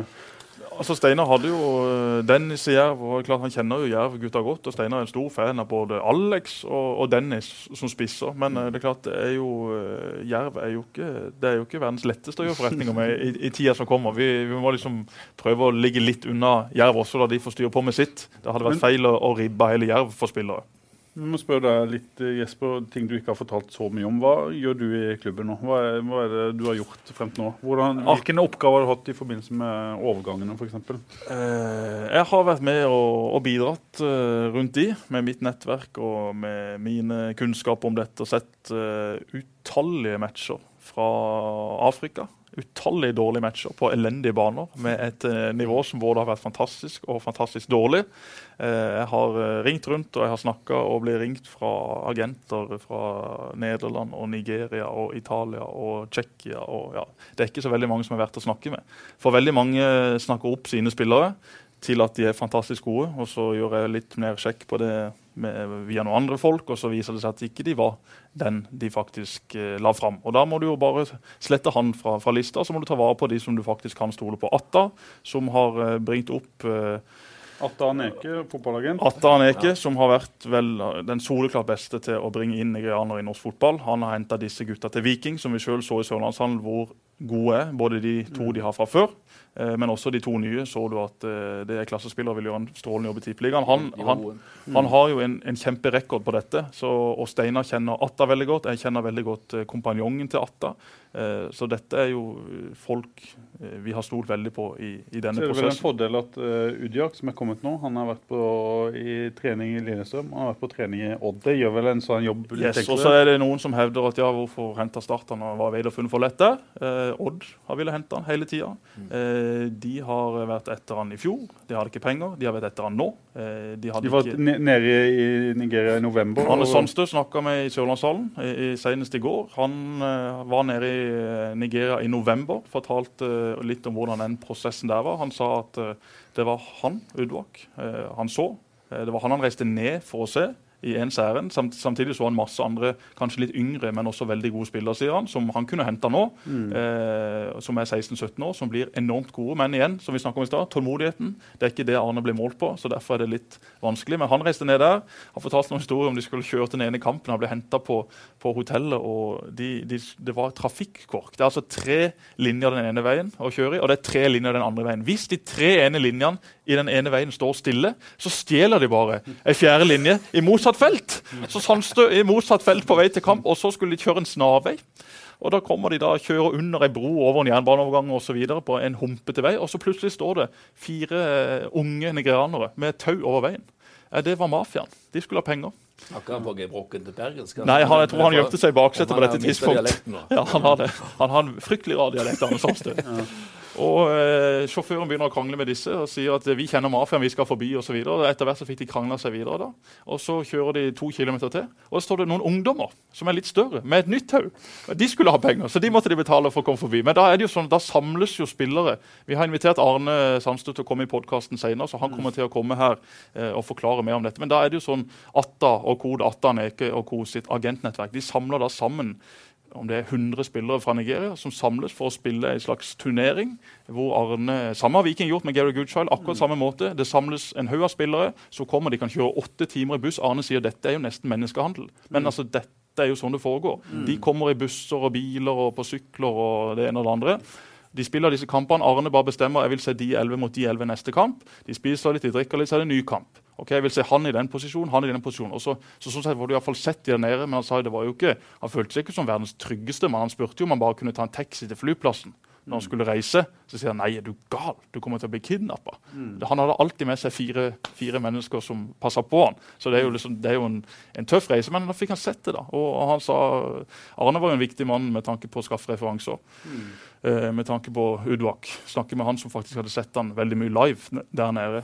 Altså Steinar hadde jo eh, Dennis i Jerv, og klart han kjenner jo Jerv-gutta godt. og Steinar er en stor fan av både Alex og, og Dennis som spisser. Men uh, det er klart, er jo, uh, Jerv er jo ikke, det er jo ikke verdens letteste å gjøre forretninger med i, i tida som kommer. Vi, vi, må liksom prøve å ligge litt unna Jerv også, da de får styre på med sitt. Det hadde vært feil å, å ribbe hele Jerv for spillere. Vi må spørre deg litt, eh, Jesper, ting du ikke har fortalt så mye om. Hva gjør du i klubben nå? Hva er, hva er det du har gjort frem til nå? Hvordan, hvilke oppgaver har du hatt i forbindelse med overgangene f.eks.? Eh, jeg har vært med og, og bidratt eh, rundt de, med mitt nettverk og med mine kunnskaper om dette. Og sett eh, utallige matcher fra Afrika. Utallige dårlige matcher på elendige baner med et eh, nivå som både har vært fantastisk og fantastisk dårlig. Eh, jeg har eh, ringt rundt og jeg har snakka og blir ringt fra agenter fra Nederland og Nigeria og Italia og Tsjekkia. og ja, Det er ikke så veldig mange som er verdt å snakke med. For veldig mange snakker opp sine spillere til at de er fantastisk gode, og så gjør jeg litt mer sjekk på det med, via noen andre folk, og så viser det seg at ikke de var den de faktisk eh, la fram. Og Da må du jo bare slette han fra, fra lista, så må du ta vare på de som du faktisk kan stole på. Atta, som har eh, bringt opp eh, Atta Aneke, fotballagent. Atta Aneke, ja. som har vært vel den soleklart beste til å bringe inn nigerianere i norsk fotball. Han har henta disse gutta til Viking, som vi sjøl så i Sørlandshallen hvor gode. Både de to de har fra før, Eh, men også de to nye så du at eh, det er klassespillere vil gjøre en strålende jobb i Tippeligaen. Han, han, han, har jo en, en kjemperekord på dette. Så, og Steinar kjenner Atta veldig godt. Jeg kjenner veldig godt eh, kompanjongen til Atta. Så dette er jo folk vi har stolt veldig på i, i denne prosessen. Så er det vel en fordel at uh, Udjak, som er kommet nå, han har vært på i trening i Lillestrøm han har vært på trening i Odd. Det gjør vel en sånn jobb? Yes, og så er det noen som hevder at ja, hvorfor henta Start han og var Veider funnet for lette? Uh, Odd har villet hente han hele tida. Mm. Uh, de har vært etter han i fjor. De hadde ikke penger. De har vært etter han nå. Eh, de, de var ikke... nede i Nigeria i november. Arne Sandstø snakka med i Sørlandshallen senest i går. Han uh, var nede i eh, Nigeria i november. Fortalte litt om hvordan den prosessen der var. Han sa at det var han, Udvak, han så. det var han han reiste ned for å se i ens ærend. Samtidig så han masse andre, kanskje litt yngre, men også veldig gode spillere, sier han, som han kunne henta nå. Mm. Eh, som er 16-17 år, som blir enormt gode. Men igjen, som vi om i sted, tålmodigheten. Det er ikke det Arne ble målt på, så derfor er det litt vanskelig. Men han reiste ned der. Har fortalt noen historier om de skulle kjøre til den ene kampen. Han ble henta på, på, hotellet, og de, de, det var trafikkork. Det er altså tre linjer den ene veien å kjøre i, og det er tre linjer den andre veien. Hvis de tre ene linjene i den ene veien står stille, så stjeler de bare ei fjerde linje i motsatt felt. Så Sandstø i motsatt felt på vei til kamp, og så skulle de kjøre en snarvei. Og Da kommer de da kjører under ei bro over en jernbaneovergang og så videre, på en humpete vei, og så plutselig står det fire eh, unge nigerianere med tau over veien. Det var mafiaen. De skulle ha penger. Akkurat han på brokken til bergensk? Nei, han, jeg tror han gjemte seg i baksetet på dette tidspunkt. Ja, han har det. Han har en fryktelig rar dialekt. Og eh, Sjåføren begynner å krangle med disse og sier at vi kjenner mafiaen, vi skal forbi osv. Etter hvert så fikk de krangla seg videre. da. Og Så kjører de to kilometer til, og så står det noen ungdommer som er litt større, med et nytt tau. De skulle ha penger, så de måtte de betale for å komme forbi. Men da er det jo sånn, da samles jo spillere. Vi har invitert Arne Sandstø til å komme i podkasten senere, så han kommer til å komme her eh, og forklare mer om dette. Men da er det jo sånn Atta og Kode, Atta Neke og kod sitt agentnettverk. De samler da sammen om det er 100 spillere fra Nigeria som samles for å spille en slags turnering. hvor Arne, Samme har Viking gjort med Gary Goodchild. akkurat samme måte. Det samles en haug av spillere. Så kommer de kan kjøre åtte timer i buss. Arne sier dette er jo nesten menneskehandel. Men altså, dette er jo sånn det foregår. Mm. De kommer i busser og biler og på sykler og det ene og det andre. De spiller disse kampene. Arne bare bestemmer jeg vil se de elleve mot de elleve neste kamp. De spiser litt, de drikker litt, så er det ny kamp. Ok, Jeg vil se han i den posisjonen, han i den posisjonen. Og så, så, sånn sett var det i hvert fall sett de der nede, men han sa det var jo ikke, han følte seg ikke som verdens tryggeste, men han spurte jo om han bare kunne ta en taxi til flyplassen når han skulle reise. Så sier han nei, er du gal? Du kommer til å bli kidnappa. Mm. Han hadde alltid med seg fire, fire mennesker som passa på han. Så det er jo, liksom, det er jo en, en, tøff reise, men da fikk han sett det. da. Og, og, han sa Arne var jo en viktig mann med tanke på å skaffe referanser. Mm. Eh, med tanke på Udvak. Snakke med han som faktisk hadde sett han veldig mye live der nede.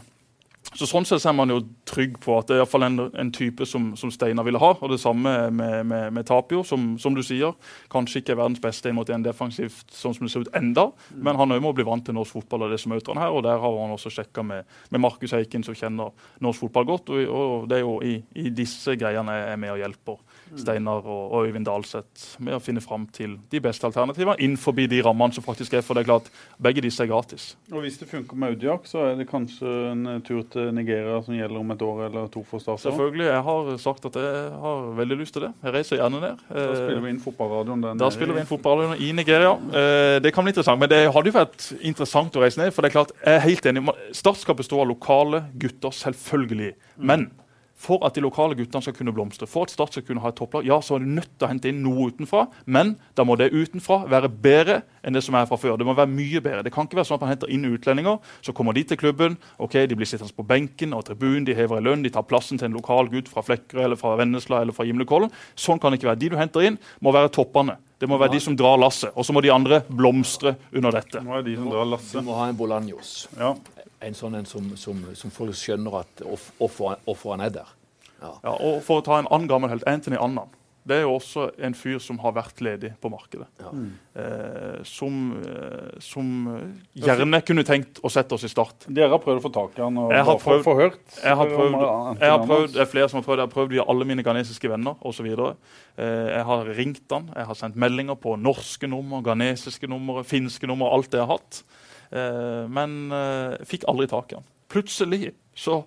Så Sånn sett er man jo trygg på at det er i fall en, en type som, som Steinar ville ha. Og det samme med, med, med Tapio, som, som, du sier. Kanskje ikke er verdens beste mot en defensivt sånn som det ser ut enda, mm. men han må bli vant til norsk fotball og det som møter han her. og Der har han også sjekka med, med Markus Eiken, som kjenner norsk fotball godt. Og, og det er jo i, i disse greiene jeg er med og hjelper Steinar og, og Øyvind Dalseth med å finne fram til de beste alternativene innenfor de rammene som faktisk er. For det er klart, begge disse er gratis. Og Hvis det funker med Audiak, så er det kanskje en tur til Nigeria som gjelder om et år eller to for start? Selvfølgelig. Jeg har sagt at jeg har veldig lyst til det. Jeg reiser gjerne ned. Da spiller vi inn fotballradioen der Da spiller vi inn fotballradioen i Nigeria. Eh, det kan bli interessant. Men det hadde jo vært interessant å reise ned. For det er klart, jeg er helt enig. Start skal bestå av lokale gutter, selvfølgelig. Men for at de lokale guttene skal kunne blomstre, for at Start skal kunne ha et topplag, ja, så er du nødt til å hente inn noe utenfra. Men da må det utenfra være bedre enn det som er fra før. Det må være mye bedre. Det kan ikke være sånn at man henter inn utlendinger, så kommer de til klubben, ok, de blir sittende på benken og tribunen, de hever i lønn, de tar plassen til en lokal gutt fra Flekkerøy eller fra Vennesla eller fra Gimlekollen. Sånn kan det ikke være. De du henter inn, må være toppene. Det må være de som drar lasset, og så må de andre blomstre under dette. Nå er være de som drar Du må ha en Bolanjos. Ja. En sånn en som, som, som folk skjønner at off- hvorfor hvorfor er der. Ja, og For å ta en annen gammel helt, Anthony Annan. Det er jo også en fyr som har vært ledig på markedet. Ja. Eh, som, eh, som gjerne kunne tenkt å sette oss i start. Dere har prøvd å få tak i han og Jeg har bare få prøvd- forhørt? Jeg har prøvd, jeg har prøvd, det er flere som har prøvd, jeg har prøvd via alle mine ghanesiske venner osv. Eh, jeg har ringt han, jeg har sendt meldinger på norske nummer, ghanesiske numre, finske nummer, alt det jeg har hatt. Eh, men eh, fikk aldri tak i han. Plutselig så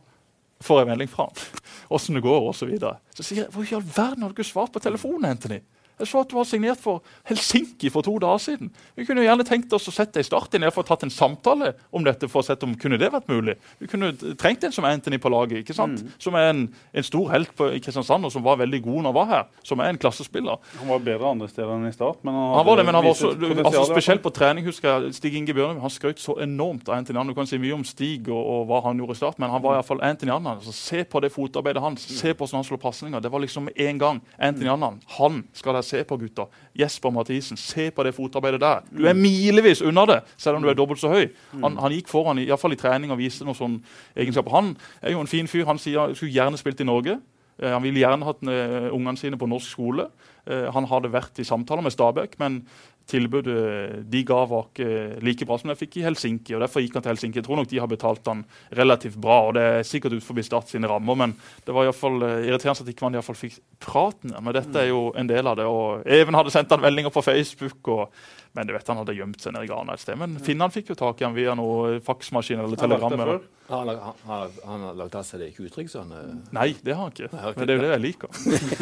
får jeg melding fra han. Åssen det går, osv. Så, videre. så sier jeg Hvor i all verden har du ikke svart på telefonen, Anthony? Jeg så at du har signert for Helsinki for to dager siden. Vi kunne jo gjerne tenkt oss å sette deg i start ned for tatt en samtale om dette. for å sette om kunne det vært mulig. Vi kunne trengt en som Anthony på laget, ikke sant? som er en, en stor helt på, i Kristiansand, og som var veldig god når han var her. Som er en klassespiller. Han var bedre andre steder enn i start. Men han, Han var det, men han var også, altså spesielt på trening husker jeg Stig Inge Bjørnum han skrøt så enormt av Anthony Annan. Du kan si mye om Stig og, og hva han gjorde i start, men han var iallfall Anthony Annan. Altså, se på det fotarbeidet hans. Se på hvordan han slår pasninger. Det var liksom én gang. Anthony Annan, han skal dere se på, gutta. Jesper Mathisen, se på det fotarbeidet der. Du er milevis unna det, selv om du er dobbelt så høy. Han, han gikk foran, i, i, fall i trening, og viste noen sånne egenskaper. Han er jo en fin fyr. Han sier han skulle gjerne spilt i Norge. Eh, Han ville gjerne hatt eh, ungene sine på norsk skole. Eh, Han hadde vært i samtaler med Stabæk, men tilbudet de ga, var ikke like bra som jeg fikk i Helsinki. og Derfor gikk han til Helsinki. Jeg tror nok de har betalt han relativt bra. og Det er sikkert ut forbi Start sine rammer, men det var i fall eh, irriterende at ikke man i fall fikk praten. Men dette er jo en del av det. og Even hadde sendt han meldinger på Facebook. og men du vet han hadde gjemt seg nede i Ghana et sted. Men finnene fikk jo tak i han via noe faksmaskin eller telegram. Han har, han, han har lagt av seg det ikke uttrykk, så han eh, Nei, det har han ikke. Nei. Men det er jo det jeg liker.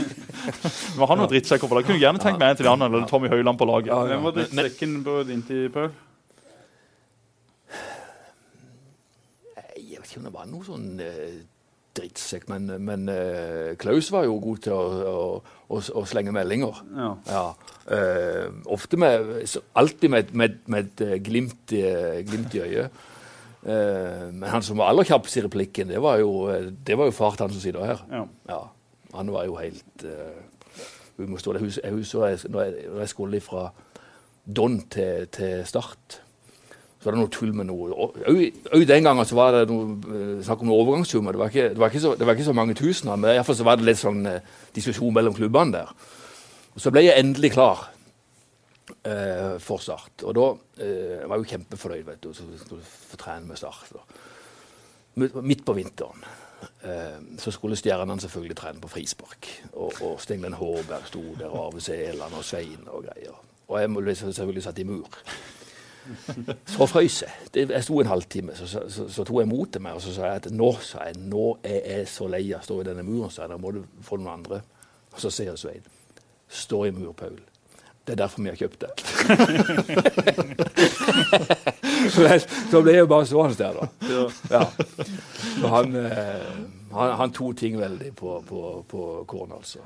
Men han var drittsekker på det. Kunne gjerne tenkt meg en til de andre, eller Tommy Høiland på laget. Ja, Hvem var drittsekken på din tid, Paul? Jeg vet ikke om det var noe sånn eh, drittsekk, men, men uh, Klaus var jo god til å, å, å, å slenge meldinger. Ja. Eh, ofte med, alltid med, med, med et eh, glimt, glimt i øyet. Uh, men han som var aller kjappest i replikken, det var jo, det var jo far til han som sitter her. Ja. Ja, han var jo helt uh. Jeg husker, jeg husker når jeg, når jeg skulle fra Don til, til Start, så var det noe tull med noe Òg den gangen så var det noe eh, snakk om noe overgangssummer. Det, var ikke- det, var så- det var ikke så mange tusener, men i hvert fall så var det litt sånn eh, diskusjon mellom klubbene der. Og Så ble jeg endelig klar eh, for Start. Og da eh, var jeg jo kjempefornøyd. vet du, så skulle få trene med Start. da. Midt- på vinteren eh, så skulle stjernene selvfølgelig trene på frispark. Og, og Stenglen Hårberg sto der, og Arve Seland og Svein og greier. Og jeg ble selvfølgelig satt i mur. Så frøs jeg. Det- Jeg sto en halvtime, så, så, så, så tok jeg mot til meg og så sa jeg at nå sa jeg, nå er jeg så lei av å stå i denne muren, så jeg, da må du få noen andre. Og så sier Svein stå i mur, Paul. Det er derfor vi har kjøpt det. Så ble jeg jo bare stående der, da. Ja. Så han, eh, han, han tok ting veldig på, på, på korn, altså.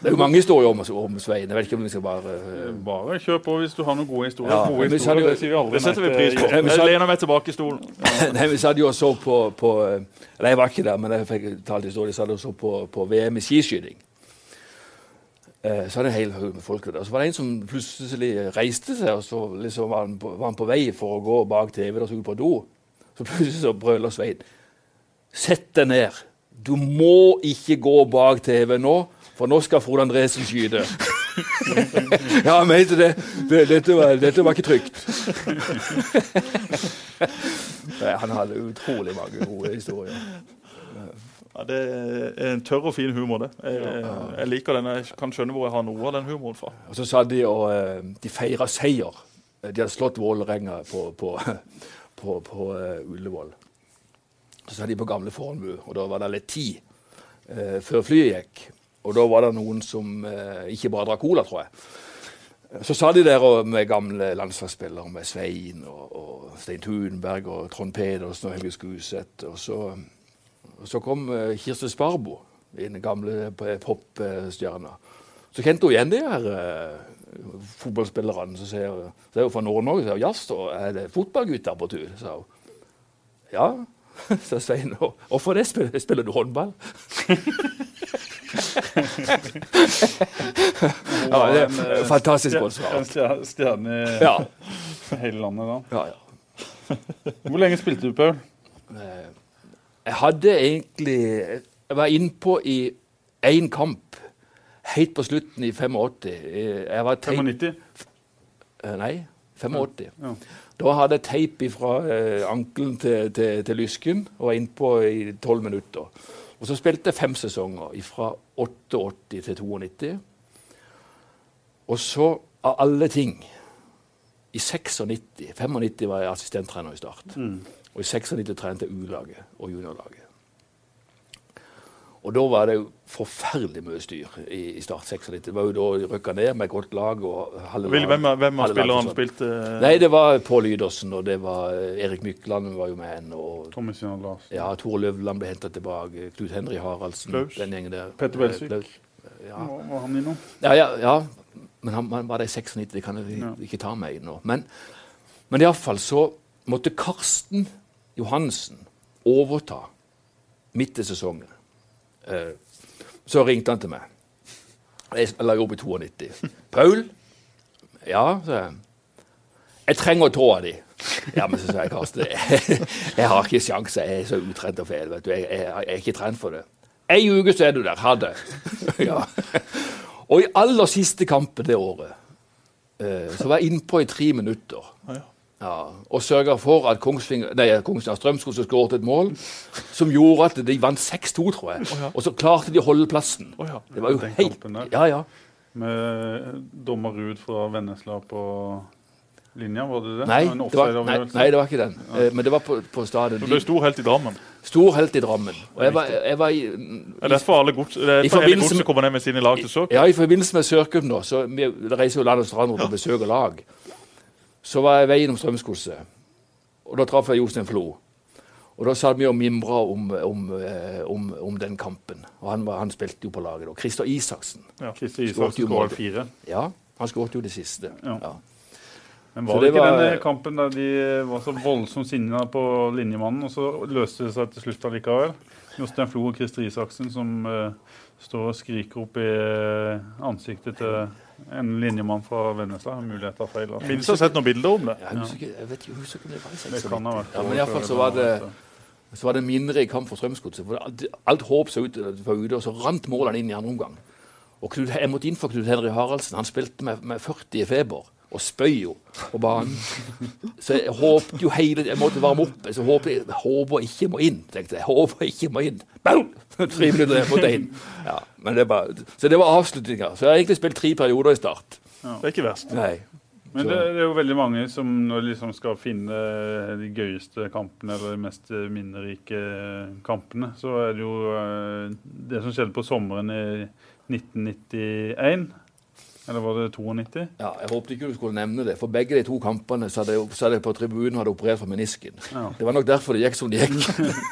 Det er jo mange historier om, om Svein. Jeg vet ikke om vi skal bare uh... Bare kjør på hvis du har noen gode historier. Ja, gode historier, hadde det sier vi aldri Det setter vi pris på. Eh, Jeg lener meg tilbake i stolen. Nei, Vi satt jo og så på, på Eller jeg var ikke der, men jeg fikk talt historie. Vi satt og så på, på VM i skiskyting. Eh, Så hadde en hel haug med folk der. Så var det en som plutselig reiste seg, og så liksom var, han på, var han på vei for å gå bak TV-en og skulle på do. Så plutselig så brøler Svein. Sett deg ned. Du må ikke gå bak TV nå, for nå skal Frode Andresen skyte. ja, han mente det. det dette, var, dette var ikke trygt. Nei, han hadde utrolig mange gode historier. Ja, det er en tørr og fin humor, det. Jeg, jeg liker den. Jeg kan skjønne hvor jeg har noe av den humoren fra. Og så sa de og eh, de feira seier. De hadde slått Vålerenga på, på, på, på eh, Ullevål. Så satt de på gamle Fornebu, og da var det litt tid eh, før flyet gikk. Og da var det noen som eh, ikke bare drakk cola, tror jeg. Så sa de der og, med gamle landslagsspillere, med Svein og, og Stein Thunberg og Trond Pedersen og Helge Skuseth. Og så, og så kom eh, Kirsti Sparbo, den gamle p- popstjerna. Så kjente hun igjen de her eh, fotballspillerne. Så sier hun så er hun fra Nord-Norge. Så sier hun, Jaså, er det fotballgutter på tur? sa hun. Ja, sa Svein. «Og Hvorfor det? Spiller, spiller du håndball? Ja, det er eh, fantastisk godt svar. En stjerne i Ja. hele landet da. ja, ja. Hvor lenge spilte du, Paul? Eh, Jeg hadde egentlig Jeg var innpå i én kamp helt på slutten i 85. Eh, Jeg var teip, 95? eh, Nei, 85. Ja. Da hadde jeg teip fra eh, ankelen til, til, til lysken og var innpå i tolv minutter. Og så spilte jeg fem sesonger, fra 88 til 92. Og så, av alle ting I 96 95 var jeg assistenttrener i Start. Og i 96 trente jeg U-laget og juniorlaget. Og da var det jo forferdelig mye styr i, i Start 96. Det var jo da rykka ned med et godt lag. og halve Vil, hvem, av- hvem av spillerne spilte Nei, det var Pål Lydersen, og det var eh, Erik Mykland var jo med henne. og Tommy Sinna Larsen. ja, Tore Løvland ble henta tilbake. Knut Henry Haraldsen. Klaus. Den gjengen der. Petter Belsvik. Klaus. Ja. Var var han innom? Ja, ja, ja. Men han, han var der i 96, det kan jeg Ja. ikke ta med nå. Men, men iallfall så måtte Karsten Johansen overta midt i sesongen. Eh, så ringte han til meg. Jeg la jobb i 92. 'Paul?' 'Ja', sa jeg. 'Jeg trenger tåa di'. Ja, men så sa jeg, Karsten, jeg, jeg har ikke sjans. Jeg er så utrent og feil. vet du. Jeg, jeg, jeg er ikke trent for det. Ei uke så er du der. Ha det. ja. Og i aller siste kampen det året eh, så var jeg innpå i tre minutter. Ja. Og sørga for at Kongsvinger, nei, Kongsvinger Strømskog skåret et mål som gjorde at de vant 6-2, tror jeg. ja. Og så klarte de å holde plassen. Oh, ja. Det var jo Den helt. Ja, ja. Med dommer Ruud fra Vennesla på linja, var det det? Nei, det var, nei, nei, det var ikke den. Ja. Men det var på, på stadion. Du ble stor helt i Drammen. Stor helt i Drammen. Og jeg var, jeg var i, Det er for alle gods, det er I derfor hele godset med- kommer ned med sine lag til søk. Ja, i forbindelse med Sørcupen, nå, så vi reiser jo land og strand rundt og besøker lag. Så var jeg veien om Strømsgodset, og da traff jeg Jostein Flo. Og da satt vi og mimra om, om, eh, om, om den kampen. Og han, var, han spilte jo på laget da. Christer Isaksen. Christer Skåret Isaksen skåret fire. Ja, han skåret jo det siste. Ja. Ja. Men var det det ikke var- denne kampen der de var så voldsomt sinna på linjemannen, og så løste det seg til slutt allikevel? Jostein Flo og Christer Isaksen som uh, står og skriker opp i eh, ansiktet til en linjemann fra Vennesla. Har mulighet til å feil. Altså. det har sett noen bilder om det. Jeg husker ikke, jeg vet ikke, jeg husker ikke om det var i Det kan ha 96. vært Ja, men iallfall så var det så var det mindre i kamp for Strømsgodset. Alt, alt håp så ut var ute, og så rant målene inn i andre omgang. Og Knut, jeg måtte inn for Knut Henry Haraldsen. Han spilte med, med 40 i feber og spøy jo på banen. Så jeg håpet jo hele Jeg måtte varme opp. Så håpet, jeg håper ikke må inn, tenkte jeg. Håper ikke må inn. Boom! Tre minutter jeg måtte inn. Ja, men det var, så det var avslutninga. Så jeg har egentlig spilt tre perioder i Start. Det er ikke verst. Nei. Men det, det er jo veldig mange som når de liksom skal finne de gøyeste kampene, eller de mest minnerike kampene, så er det jo eh, det som skjedde på sommeren i 1991. Eller var det 92? Ja, jeg håpet ikke du skulle nevne det, for begge de to kampene så hadde jeg, på tribunen hadde operert for menisken. Ja. Det var nok derfor det gikk som det gikk.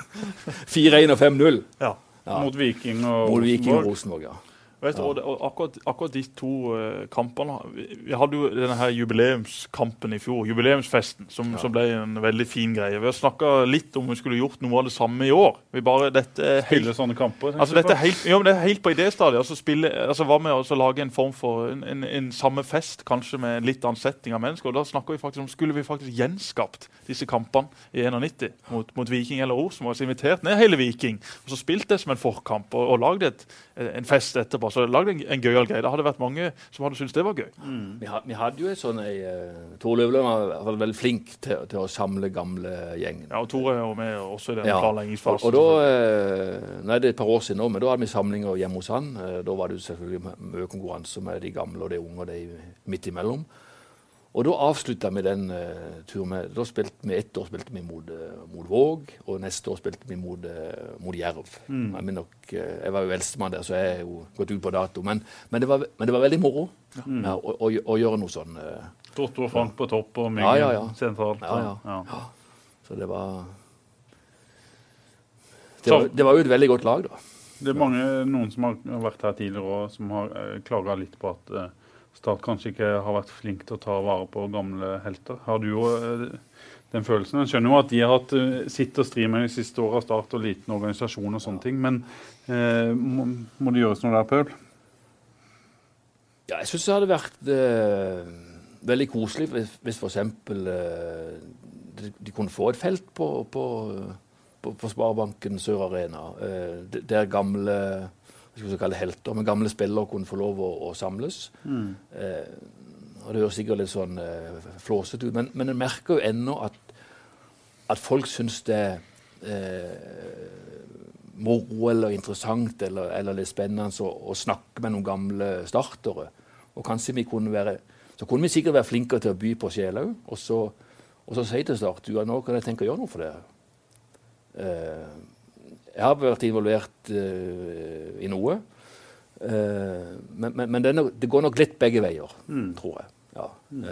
4-1 og 5-0 Ja. Ja. Mot Viking og mot Viking og Rosenborg. Rosenborg. ja. Vet du, og, og akkurat, akkurat de to uh, kampene vi, hadde jo denne her jubileumskampen i fjor, jubileumsfesten, som, som ble en veldig fin greie. Vi har snakka litt om vi skulle gjort noe av det samme i år. Vi bare, dette er helt, Spille sånne kamper. altså, dette er helt, ja, men det er helt på idéstadiet. Altså, spille, altså, hva med å lage en form for en, en, en samme fest, kanskje med en litt annen setting av mennesker? Og da snakker vi faktisk om skulle vi faktisk gjenskapt disse kampene i 91 mot, mot Viking eller Rosenborg. var invitert ned hele Viking og så spilt det som en forkamp og, og lagd en fest etterpå. Så lagd en, en gøyal greie. Det hadde vært mange som hadde syntes det var gøy. Vi, ha, vi hadde jo en sånn ei uh, Tor Løvland var, vel, vel veldig flink til, til å samle gamle gjengen. Ja, og Tore er jo med også i den Ja. Planleggingsfasen. og da eh, Nei, det er et par år siden nå, men da hadde vi samlinger hjemme hos han. Eh, Da var det jo selvfølgelig mye konkurranse med de gamle og de unge og de midt imellom. Og da avslutta vi den uh, turen med Da spilte vi ett år spilte vi mot, eh, mot Våg, og neste år spilte vi mot, uh, mot Jerv. Jeg, er nok, eh, jeg var jo eldstemann der, så jeg er jo gått ut på dato. Men, men, det, var, men det var veldig moro ja, å, å, å gjøre noe sånn. Uh, Totto og Frank på topp og Myggen Ja, ja, ja. sentralt. Ja, ja. ja. så det var det var, det var jo et veldig godt lag, da. Det er mange, noen som har vært her tidligere og som har eh, klaga litt på at eh, Start kanskje ikke har vært flink til å ta vare på gamle helter. Har du jo eh, den følelsen? Jeg skjønner jo at de har hatt eh, sitt og stri med de siste åra, Start og liten organisasjon og sånne ting, men eh, må, må det gjøres noe der, Paul? Ja, jeg syns det hadde vært eh, veldig koselig hvis, hvis f.eks. Eh, de, de kunne få et felt på, på, på, på Sparebanken Sør Arena. Eh, der gamle skal kalle det helter, men gamle spillere kunne få lov å, å samles. Mm. Eh, og Det høres sikkert litt sånn eh, flåsete ut, men, men jeg merker jo ennå at, at folk syns det eh, moro eller interessant eller, eller litt spennende å, å, snakke med noen gamle startere. Og kanskje vi kunne være, Så kunne vi sikkert være flinkere til å by på sjela òg. Og så, og så si til Start ja, nå kan jeg tenke å gjøre noe for det. Uh, jeg har vært involvert uh, i noe. Uh, men, men, men det, det, går nok litt begge veier, mm. tror jeg. Ja. Mm.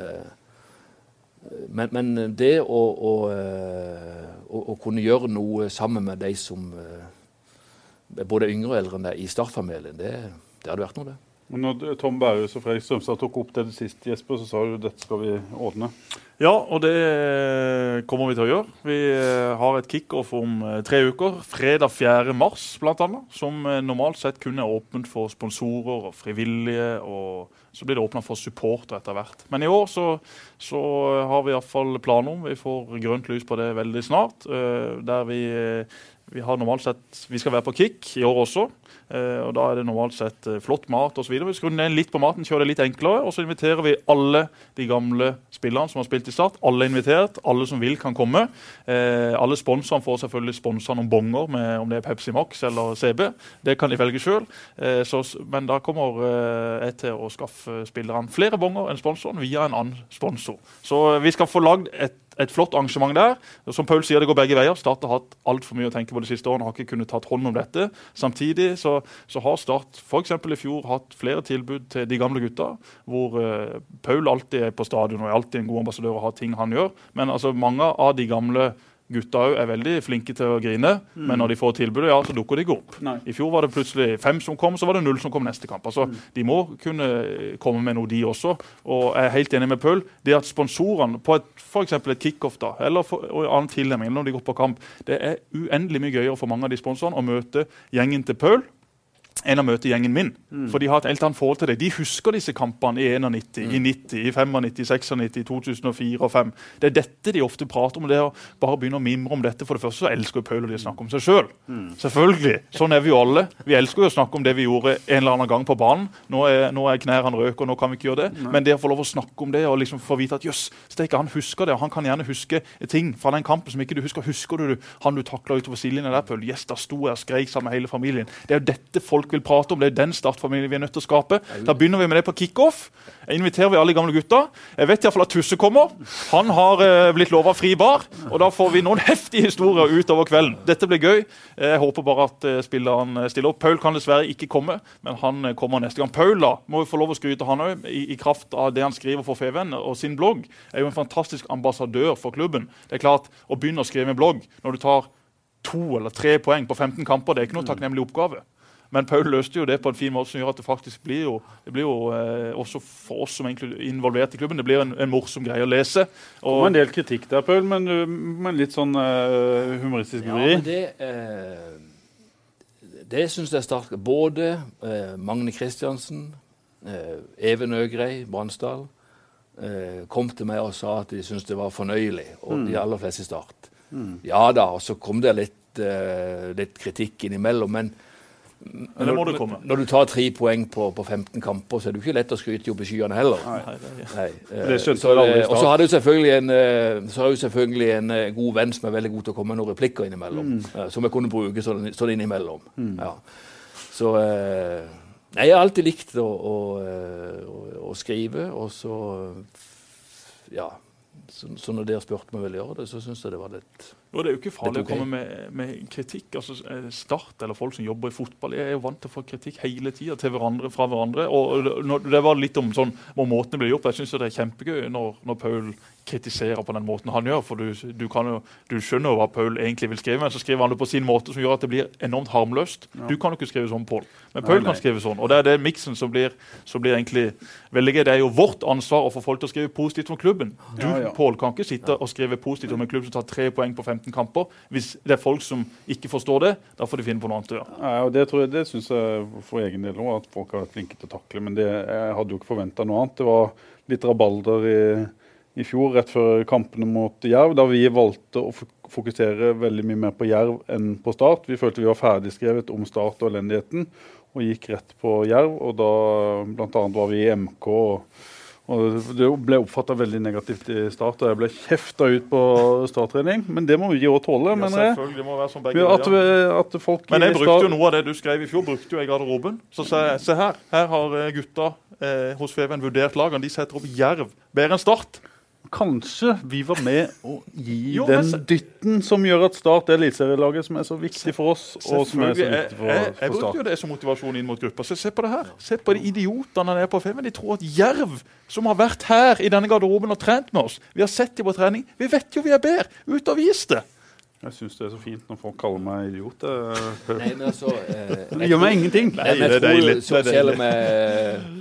Men, men, det å, å, å, å, kunne gjøre noe sammen med de som både yngre og eldre enn deg i startfamilien, det, det hadde vært noe, det. Når Tom Berghus og Fredrik Strømstad tok opp det, sist, Jesper, så sa du dette skal vi ordne. Ja, og det kommer vi til å gjøre. Vi eh, har et kickoff om eh, tre uker. Fredag 4. mars bl.a. Som eh, normalt sett kun er åpent for sponsorer og frivillige. og Så blir det åpna for supporter etter hvert. Men i år så, så har vi iallfall planer om Vi får grønt lys på det veldig snart. Der vi vi har normalt sett, vi skal være på Kick i år også. Eh, og Da er det normalt sett eh, flott mat osv. Vi skrur ned litt på maten, kjører det litt enklere. Og så inviterer vi alle de gamle spillerne som har spilt i Start. Alle er invitert. Alle som vil, kan komme. Eh, alle sponsorene får selvfølgelig sponsa noen bonger, med, om det er Pepsi Max eller CB. Det kan de velge sjøl. Men da kommer jeg til å skaffe spillerne flere bonger enn sponsoren via en annen sponsor. Så vi skal få lagd et et flott arrangement der. Som Paul sier, det går begge veier. Start har hatt altfor mye å tenke på de siste årene. har ikke kunnet tatt hånd om dette. Samtidig så, så har Start f.eks. i fjor hatt flere tilbud til de gamle gutta. Hvor uh, Paul alltid er på stadion og er alltid en god ambassadør og har ting han gjør. Men altså, mange av de gamle Gutta er veldig flinke til å grine, mm. men når de får tilbudet, ja, så dukker de ikke opp. Nei. I fjor var det plutselig fem som kom, så var det null som kom neste kamp. Altså, mm. De må kunne komme med noe, de også. Og jeg er helt enig med Pøl. Det at sponsorene på et, f.eks. et kickoff da, eller for, og annen tilnærming når de går på kamp, det er uendelig mye gøyere for mange av de sponsorene å møte gjengen til Paul enn å møte gjengen min. Mm. For de har et helt annet forhold til det. De husker disse kampene i 91, mm. i 90, i 95, 96, 2004 og 2005. Det er dette de ofte prater om. det å bare begynne å mimre om dette. For det første så elsker jo Paul å snakke om seg sjøl. Mm. Selvfølgelig. Sånn er vi jo alle. Vi elsker jo å snakke om det vi gjorde en eller annen gang på banen. Nå er, nå er knærne røke, og nå kan vi ikke gjøre det. Nei. Men det å få lov å snakke om det og liksom få vite at jøss, han husker det, og han kan gjerne huske ting fra den kampen som ikke du husker. Husker du han du takla utover sidelinja der, Paul? Yes, da sto jeg og skreik sammen med hele familien. Det er jo dette folk vil prate om. Det er den startfamilien vi er nødt til å skape. Da begynner vi med det på kickoff. Inviterer vi alle gamle gutta. Jeg vet iallfall at Tusse kommer. Han har eh, blitt lova fri bar. Og da får vi noen heftige historier utover kvelden. Dette blir gøy. Jeg håper bare at eh, spilleren stiller opp. Paul kan dessverre ikke komme, men han uh, kommer neste gang. Paul da, må vi få lov å skryte han òg, i, i, kraft av det han skriver for Feven og sin blogg. Er jo en fantastisk ambassadør for klubben. Det er klart, Å begynne å skrive en blogg når du tar to eller tre poeng på 15 kamper, det er ikke noe takknemlig oppgave. Men Paul løste jo det på en fin måte som gjør at det faktisk blir jo, det blir jo eh, også for oss som er involvert i klubben, det blir en, en morsom greie å lese. Og, det var en del kritikk der, Paul, men, men litt sånn eh, humoristisk vri. Ja, men det, eh, det syns jeg er sterkt. Både eh, Magne Kristiansen, eh, Even Øgrei Bransdal eh, kom til meg og sa at de syntes det var fornøyelig, og mm. de aller fleste Start. Mm. Ja da, og så kom det litt, eh, litt kritikk innimellom. men det må du komme. Når du tar tre poeng på, på 15 kamper, så er det jo ikke lett å skryte opp i skyene heller. Nei, Nei. Eh, og så har du selvfølgelig en, eh, så har du selvfølgelig en eh, god venn som er veldig god til å komme med noen replikker innimellom. Mm. Som jeg kunne bruke sånn, sånn innimellom. Mm. Ja. Så Nei, jeg har alltid likt å, å, å, å skrive, og så Ja. Så, så når dere spurte meg om jeg ville gjøre det, så syns jeg det var litt Det er jo ikke farlig å komme med, med, kritikk. altså eh, Start eller folk som jobber i fotball, jeg er jo vant til å få kritikk hele tida fra hverandre. og Det var litt om sånn, hvor måtene ble gjort. Jeg syns det er kjempegøy når, når Paul kritiserer på den måten han gjør. For du, du, jo, du, skjønner jo hva Paul egentlig vil skrive, men så skriver han det på sin måte som gjør at det blir enormt harmløst. Ja. Du kan jo ikke skrive sånn, Paul, men Paul nei, nei. kan skrive sånn. Og det er det miksen som blir, som blir egentlig veldig gøy. Det er jo vårt ansvar å få folk til å skrive positivt om klubben. Du, ja, ja. Paul, kan ikke sitte og skrive positivt om en klubb som tar tre poeng på 15 15 kamper. Hvis det er folk som ikke forstår det, da får de finne på noe annet å gjøre. Ja, og det tror jeg, det syns jeg for egen del òg, at folk har vært flinke til å takle. Men det, jeg hadde jo ikke forventa noe annet. Det var litt rabalder i, i fjor, rett før kampene mot Jerv, da vi valgte å fokusere veldig mye mer på Jerv enn på Start. Vi følte vi var ferdigskrevet om Start og elendigheten, og gikk rett på Jerv. Og da bl.a. var vi i MK. og og Det ble oppfatta veldig negativt i start, og jeg ble kjefta ut på starttrening. Men det må vi òg tåle, Ja, jeg. det må være som begge at, at folk Men jeg brukte jo noe av det du skrev i fjor, brukte jo jeg i garderoben. Så se, se her. Her har eh, gutta eh, hos Feven vurdert lagene. De setter opp Jerv bedre enn Start kanskje vi var med å gi jo, den dytten som gjør at Start er eliteserielaget som er så viktig for oss. og som er så viktig for, jeg, jeg, jeg brukte jo det som motivasjon inn mot gruppa. Så se på det her. Se på de idiotene der på Femmen. De tror at Jerv, som har vært her i denne garderoben og trent med oss Vi har sett dem på trening. Vi vet jo vi er bedre. Ut og vis det. Jeg syns det er så fint når folk kaller meg idiot. Nei, men altså, eh, det gjør meg ingenting. Nei, det er deilig. Selv om jeg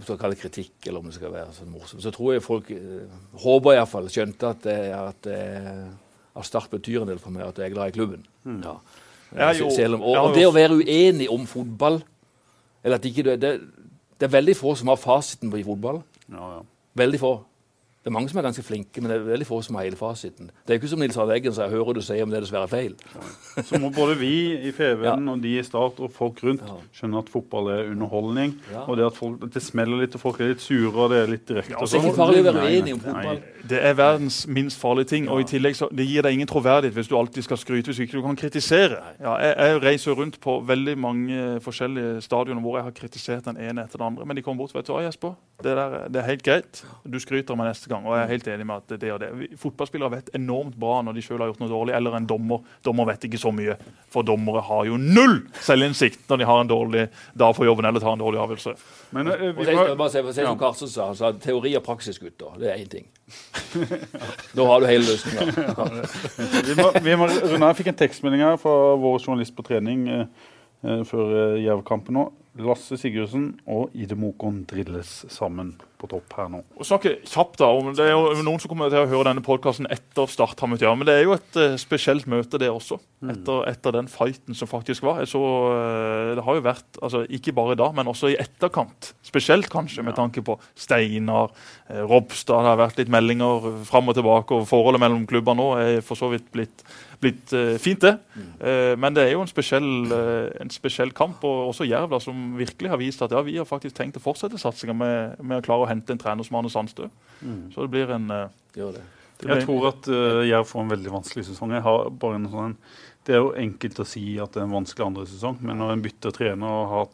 om du skal kalle det kritikk, eller om det skal være sånn morsomt, så tror jeg folk eh, håper iallfall skjønte at, at, at Start betyr en del for meg, at jeg er glad i klubben. Mm. Ja. Jo, om, og, og, det å være uenig om fotball eller at ikke, det, det, er veldig få som har fasiten på i fotball. Ja, ja. Veldig få. Det er mange som er ganske flinke, men det er veldig få som har hele fasiten. Det er jo ikke som Nils Arne Eggen sier hører du sier, om det er dessverre feil. Så må både vi i FVN ja. og de i Start og folk rundt skjønne at fotball er underholdning. Ja. Og det at, folk, at, det smeller litt, og folk er litt sure, og det er litt direkte. Ja, det er ikke farlig å være uenig om fotball. Det er verdens minst farlige ting. Og i tillegg så, det gir deg ingen troverdighet hvis du alltid skal skryte, hvis ikke du kan kritisere. jeg, jeg reiser rundt på veldig mange forskjellige stadioner hvor jeg har kritisert den ene etter den andre. Men de kommer bort vet du hva, Jesper, det, der, det er helt greit. Du skryter meg neste gang. Og jeg er helt enig med at det og det. Fotballspillere vet enormt bra når de selv har gjort noe dårlig, eller en dommer. Dommer vet ikke så mye, for dommere har jo null selvinnsikt når de har en dårlig dag på jobben eller tar en dårlig avgjørelse. Men, uh, vi må, bare se, si som Karsten sa, sa, teori og praksis, gutter. Det er én ting. da har du hele løsninga. vi må, vi må, jeg fikk en tekstmelding her fra vår journalist på trening uh, uh, før uh, Jerv-kampen nå. Lasse Sigurdsen og Ide Mokon drilles sammen på topp her nå. Og snakke kjapt da, om, Det er jo noen som kommer til å høre denne podkasten etter Start har møtt Men det er jo et uh, spesielt møte, det også. Mm. Etter, etter, den fighten som faktisk var. Så, uh, det har jo vært, altså ikke bare da, men også i etterkant. Spesielt kanskje med tanke på Steinar, uh, Robstad. Det har vært litt meldinger fram og tilbake. og Forholdet mellom klubber nå er for så vidt blitt blitt uh, fint, det. Uh, men det er jo en spesiell, uh, en spesiell kamp. Og også Jerv, da, som virkelig har vist at ja, vi har faktisk tenkt å fortsette satsinga med, med, å klare å hente en trener som Arne Sandstø. Mm. Så det blir en det. Det jeg tror at Jerv får en veldig vanskelig sesong. Jeg har bare en sånn det er jo enkelt å si at det er en vanskelig andre sesong, men når en bytter trener og har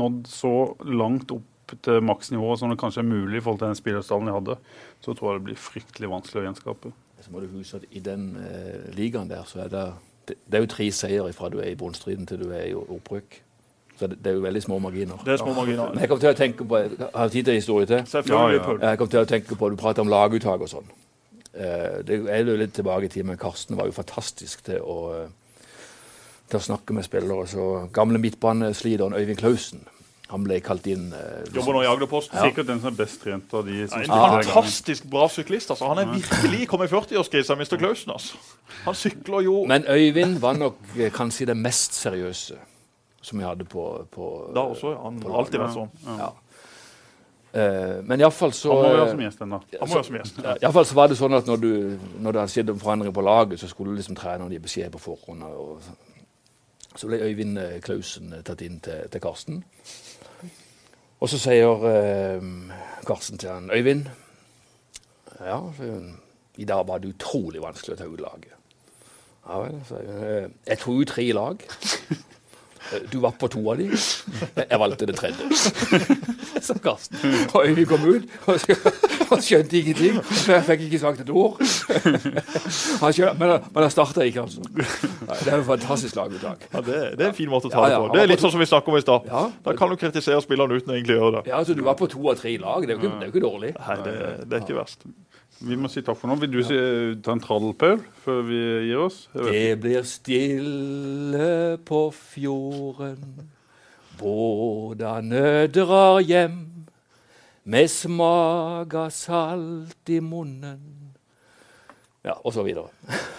nådd så langt opp til maksnivået som det kanskje er mulig i forhold til den spillerstallen de hadde, så tror jeg det blir fryktelig vanskelig å gjenskape så må du huske at i den eh, ligaen der, så er det, det, er jo tre seier fra du er i bunnstriden til du er i opprykk. Så det, det, er jo veldig små marginer. Det er små marginer. Men jeg kom til å tenke på Har tid til historie til? Selvfølgelig. Ja, ja. Jeg kom til å tenke på, Du prater om laguttak og sånn. Uh, det er jo litt tilbake i tid, men Karsten var jo fantastisk til å, uh, til å snakke med spillere. Så gamle midtbanesliteren Øyvind Klausen han ble kalt inn. Uh, Jobber nå i Agderposten. Ja. Sikkert den som er best trent av de som ja, En fantastisk bra syklist. altså. Han er virkelig kommet i 40-årskrisa, Mr. Klausen. altså. Han sykler jo Men Øyvind var nok eh, kanskje det mest seriøse som vi hadde på, på Da også, ja. Han har alltid vært sånn. Ja. Uh, men iallfall så Han må være som gjest ennå. Han må være som gjest. Ja, iallfall så var det sånn at når, du, når det hadde skjedd en forandring på laget, så skulle liksom treneren gi beskjed på forhånd. Og, så ble Øyvind Klausen tatt inn til, til Karsten. Og så sier eh, Karsten til han Øyvind Ja, i dag var det utrolig vanskelig å ta ut laget. Ja vel, sier jeg. Jeg tok ut tre lag. Du var på to av de. Jeg valgte det tredje. Sa Karsten. Og Øyvind kom ut og skjønte ingenting. Jeg fikk ikke sagt et ord. men, men han starta ikke, altså. Det er jo fantastisk laguttak. Ja, det, det, er en fin måte å ta det på. Det er litt sånn som vi snakka om i stad. Da kan du kritisere spillerne uten å egentlig gjøre det. Ja, altså Du var på to av tre lag. Det er jo ikke, ikke dårlig. Nei, det, det er ikke verst. Vi må si takk for nå. Vil du si, ta en trall, Paul, før vi gir oss? Det blir stille på fjorden. Bådene drar hjem med smak av salt i munnen. Ja, og så videre.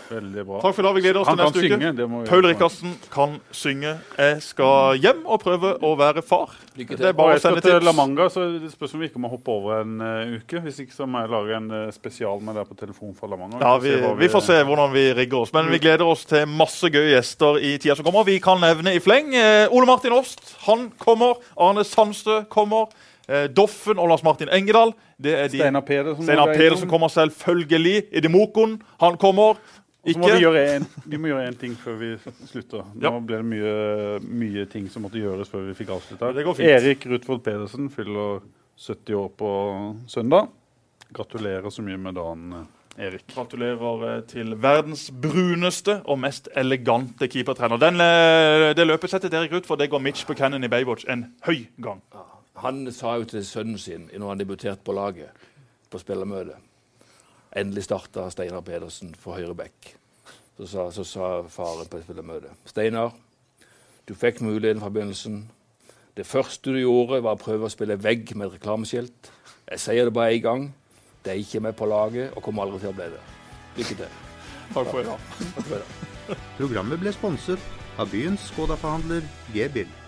Veldig bra. Takk for i dag. Vi gleder oss Han til neste uke. synge, vi Paul. Rikardsen kan synge. Jeg skal hjem og prøve å være far. Lykke til. Det er bare jeg skal sende til La. Manga, så det spørs om vi ikke må hoppe over en uh, uke. Hvis ikke så må jeg lage en uh, spesial med deg på telefon fra La Manga. Ja, vi, vi, vi får se hvordan vi rigger oss. Men vi gleder oss til masse gøye gjester i tida som kommer. Vi kan nevne i fleng Uh, Ole Martin Åst. Han kommer. Arne Sandstø kommer. Eh, Doffen og Lars Martin Engedal. Det er de Steinar Pedersen. Steinar Pedersen kommer selvfølgelig. Edemokon, han kommer. Ikke. må vi gjøre en, vi må gjøre en ting før vi slutter. Nå Ja. ble det mye, mye ting som måtte gjøres før vi fikk avslutta. Erik Rutvold Pedersen fyller 70 år på søndag. Gratulerer så mye med dagen, Erik. Gratulerer eh, til verdens bruneste og mest elegante keepertrener. Den, eh, det løpesettet til Erik Ruth, det går Mitch Buchanan i Baywatch en høy gang. Han sa jo til sønnen sin når han debuterte på laget på spillermøtet Endelig starta Steinar Pedersen for høyre back. Så sa, så sa faren på spillermøtet Steinar, du fikk muligheten fra begynnelsen. Det første du gjorde, var å prøve å spille vegg med et reklameskilt. Jeg sier det bare én gang. De er ikke med på laget og kommer aldri til å bli det. Lykke til. Takk for i dag. Det. Programmet ble sponset av byens Skoda-forhandler G-bil.